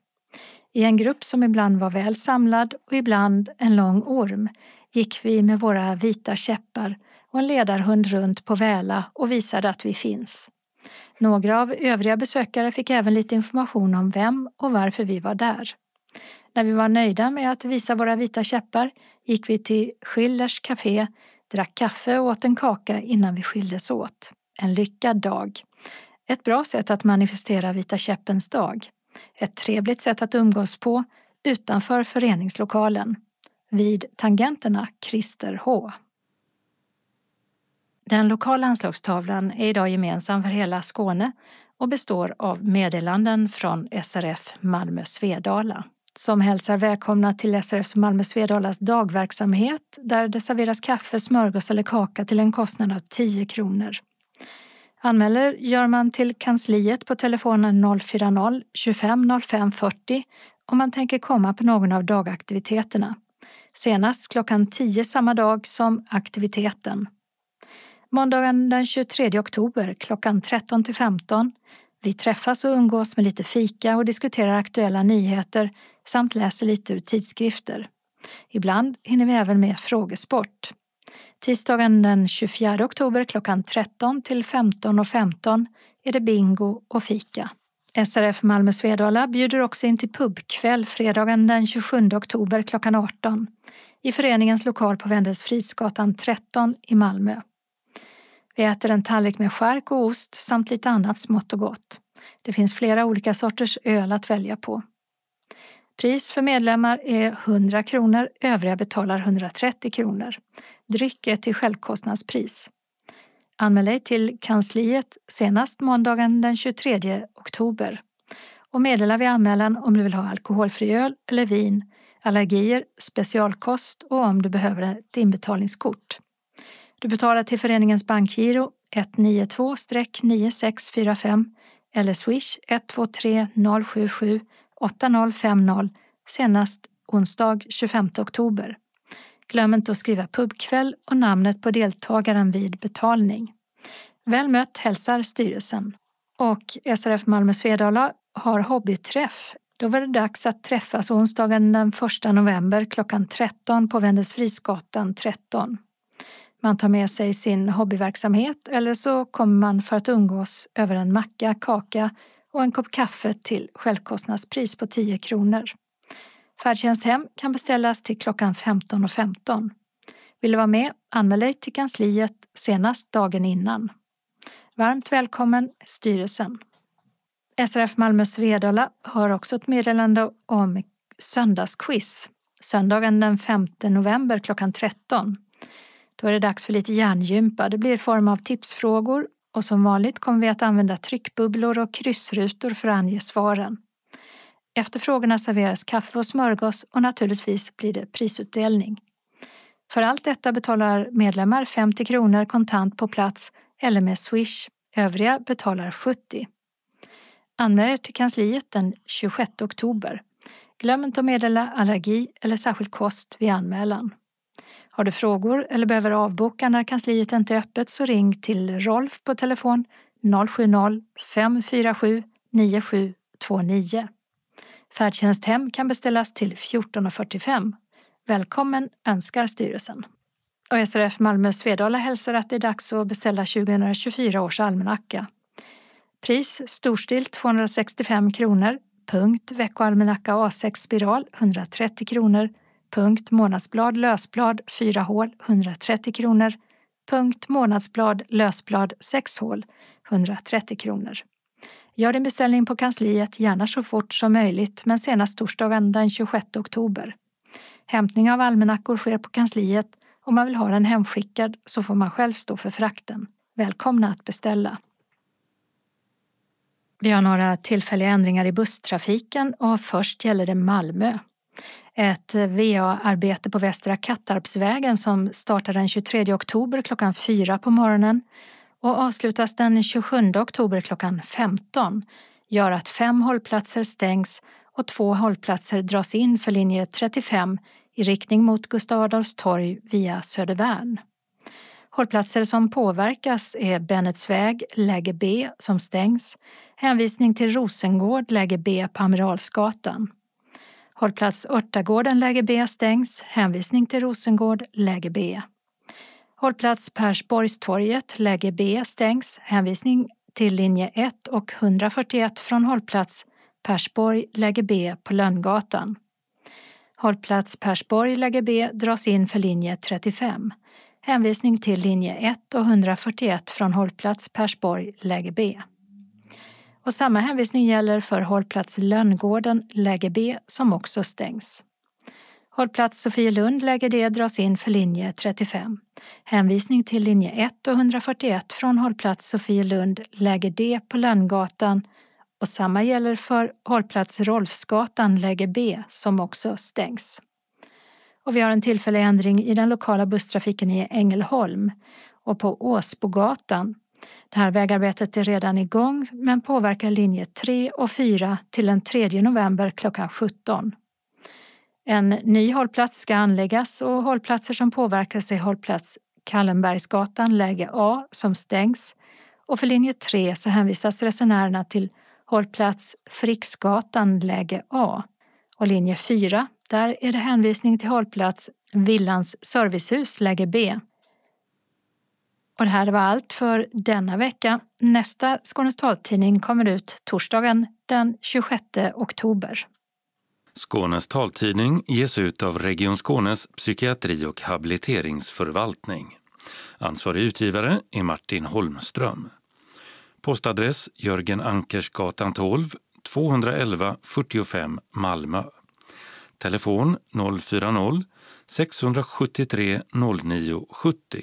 I en grupp som ibland var väl samlad och ibland en lång orm gick vi med våra vita käppar och en ledarhund runt på Väla och visade att vi finns. Några av övriga besökare fick även lite information om vem och varför vi var där. När vi var nöjda med att visa våra vita käppar gick vi till Schillers café, drack kaffe och åt en kaka innan vi skildes åt. En lyckad dag. Ett bra sätt att manifestera Vita käppens dag. Ett trevligt sätt att umgås på utanför föreningslokalen. Vid tangenterna Christer H. Den lokala anslagstavlan är idag gemensam för hela Skåne och består av meddelanden från SRF Malmö Svedala som hälsar välkomna till SRF Malmö Svedalas dagverksamhet där det serveras kaffe, smörgås eller kaka till en kostnad av 10 kronor. Anmäler gör man till kansliet på telefonen 040-25 05 40 om man tänker komma på någon av dagaktiviteterna. Senast klockan 10 samma dag som aktiviteten. Måndagen den 23 oktober klockan 13 till 15. Vi träffas och umgås med lite fika och diskuterar aktuella nyheter samt läser lite ur tidskrifter. Ibland hinner vi även med frågesport. Tisdagen den 24 oktober klockan 13 till 15.15 .15 är det bingo och fika. SRF Malmö Svedala bjuder också in till pubkväll fredagen den 27 oktober klockan 18 i föreningens lokal på Wendelsfridsgatan 13 i Malmö. Vi äter en tallrik med skärk och ost samt lite annat smått och gott. Det finns flera olika sorters öl att välja på. Pris för medlemmar är 100 kronor, övriga betalar 130 kronor. Dryck är till självkostnadspris. Anmäl dig till kansliet senast måndagen den 23 oktober och meddela vid anmälan om du vill ha alkoholfri öl eller vin, allergier, specialkost och om du behöver ett inbetalningskort. Du betalar till föreningens bankgiro 192-9645 eller swish 123 077 8050 senast onsdag 25 oktober. Glöm inte att skriva pubkväll och namnet på deltagaren vid betalning. Väl mött hälsar styrelsen. Och SRF Malmö Svedala har hobbyträff. Då var det dags att träffas onsdagen den 1 november klockan 13 på Vändelsfrisgatan 13. Man tar med sig sin hobbyverksamhet eller så kommer man för att umgås över en macka, kaka och en kopp kaffe till självkostnadspris på 10 kronor. Färdtjänst hem kan beställas till klockan 15.15. 15. Vill du vara med? Anmäl dig till kansliet senast dagen innan. Varmt välkommen styrelsen. SRF Malmö Svedala har också ett meddelande om söndagsquiz. Söndagen den 5 november klockan 13. Då är det dags för lite hjärngympa. Det blir i form av tipsfrågor och som vanligt kommer vi att använda tryckbubblor och kryssrutor för att ange svaren. Efter frågorna serveras kaffe och smörgås och naturligtvis blir det prisutdelning. För allt detta betalar medlemmar 50 kronor kontant på plats eller med Swish. Övriga betalar 70. Anmäl er till kansliet den 26 oktober. Glöm inte att meddela allergi eller särskild kost vid anmälan. Har du frågor eller behöver avboka när kansliet inte är öppet så ring till Rolf på telefon 070-547 9729. Färdtjänsthem kan beställas till 14.45. Välkommen önskar styrelsen. Och SRF Malmö Svedala hälsar att det är dags att beställa 2024 års almanacka. Pris storstilt 265 kronor. Punkt veckoalmanacka A6 spiral 130 kronor. Punkt månadsblad lösblad 4 hål 130 kronor. Punkt månadsblad lösblad 6 hål 130 kronor. Gör din beställning på kansliet gärna så fort som möjligt men senast torsdagen den 26 oktober. Hämtning av almanackor sker på kansliet. Om man vill ha den hemskickad så får man själv stå för frakten. Välkomna att beställa. Vi har några tillfälliga ändringar i busstrafiken och först gäller det Malmö. Ett VA-arbete på Västra Kattarpsvägen som startar den 23 oktober klockan 4 på morgonen och avslutas den 27 oktober klockan 15 gör att fem hållplatser stängs och två hållplatser dras in för linje 35 i riktning mot Gustav Adolfs torg via Södervärn. Hållplatser som påverkas är Bennetsväg, läge B, som stängs, hänvisning till Rosengård, läge B på Amiralsgatan. Hållplats Örtagården, läge B stängs, hänvisning till Rosengård, läge B. Hållplats Persborgstorget, läge B stängs, hänvisning till linje 1 och 141 från hållplats Persborg, läge B på Lönngatan. Hållplats Persborg, läge B dras in för linje 35. Hänvisning till linje 1 och 141 från hållplats Persborg, läge B. Och samma hänvisning gäller för hållplats Lönngården, läge B, som också stängs. Hållplats Sofielund, läge D, dras in för linje 35. Hänvisning till linje 1 och 141 från hållplats Sofielund, läge D på Lönngatan och samma gäller för hållplats Rolfsgatan, läge B, som också stängs. Och vi har en tillfällig ändring i den lokala busstrafiken i Ängelholm och på Åsbogatan. Det här vägarbetet är redan igång men påverkar linje 3 och 4 till den 3 november klockan 17. En ny hållplats ska anläggas och hållplatser som påverkas är hållplats Kallenbergsgatan läge A som stängs och för linje 3 så hänvisas resenärerna till hållplats Fricksgatan läge A och linje 4 där är det hänvisning till hållplats Villans servicehus läge B. Och det här var allt för denna vecka. Nästa Skånes taltidning kommer ut torsdagen den 26 oktober. Skånes taltidning ges ut av Region Skånes psykiatri och habiliteringsförvaltning. Ansvarig utgivare är Martin Holmström. Postadress Jörgen Ankersgatan 12, 211 45 Malmö. Telefon 040-673 0970.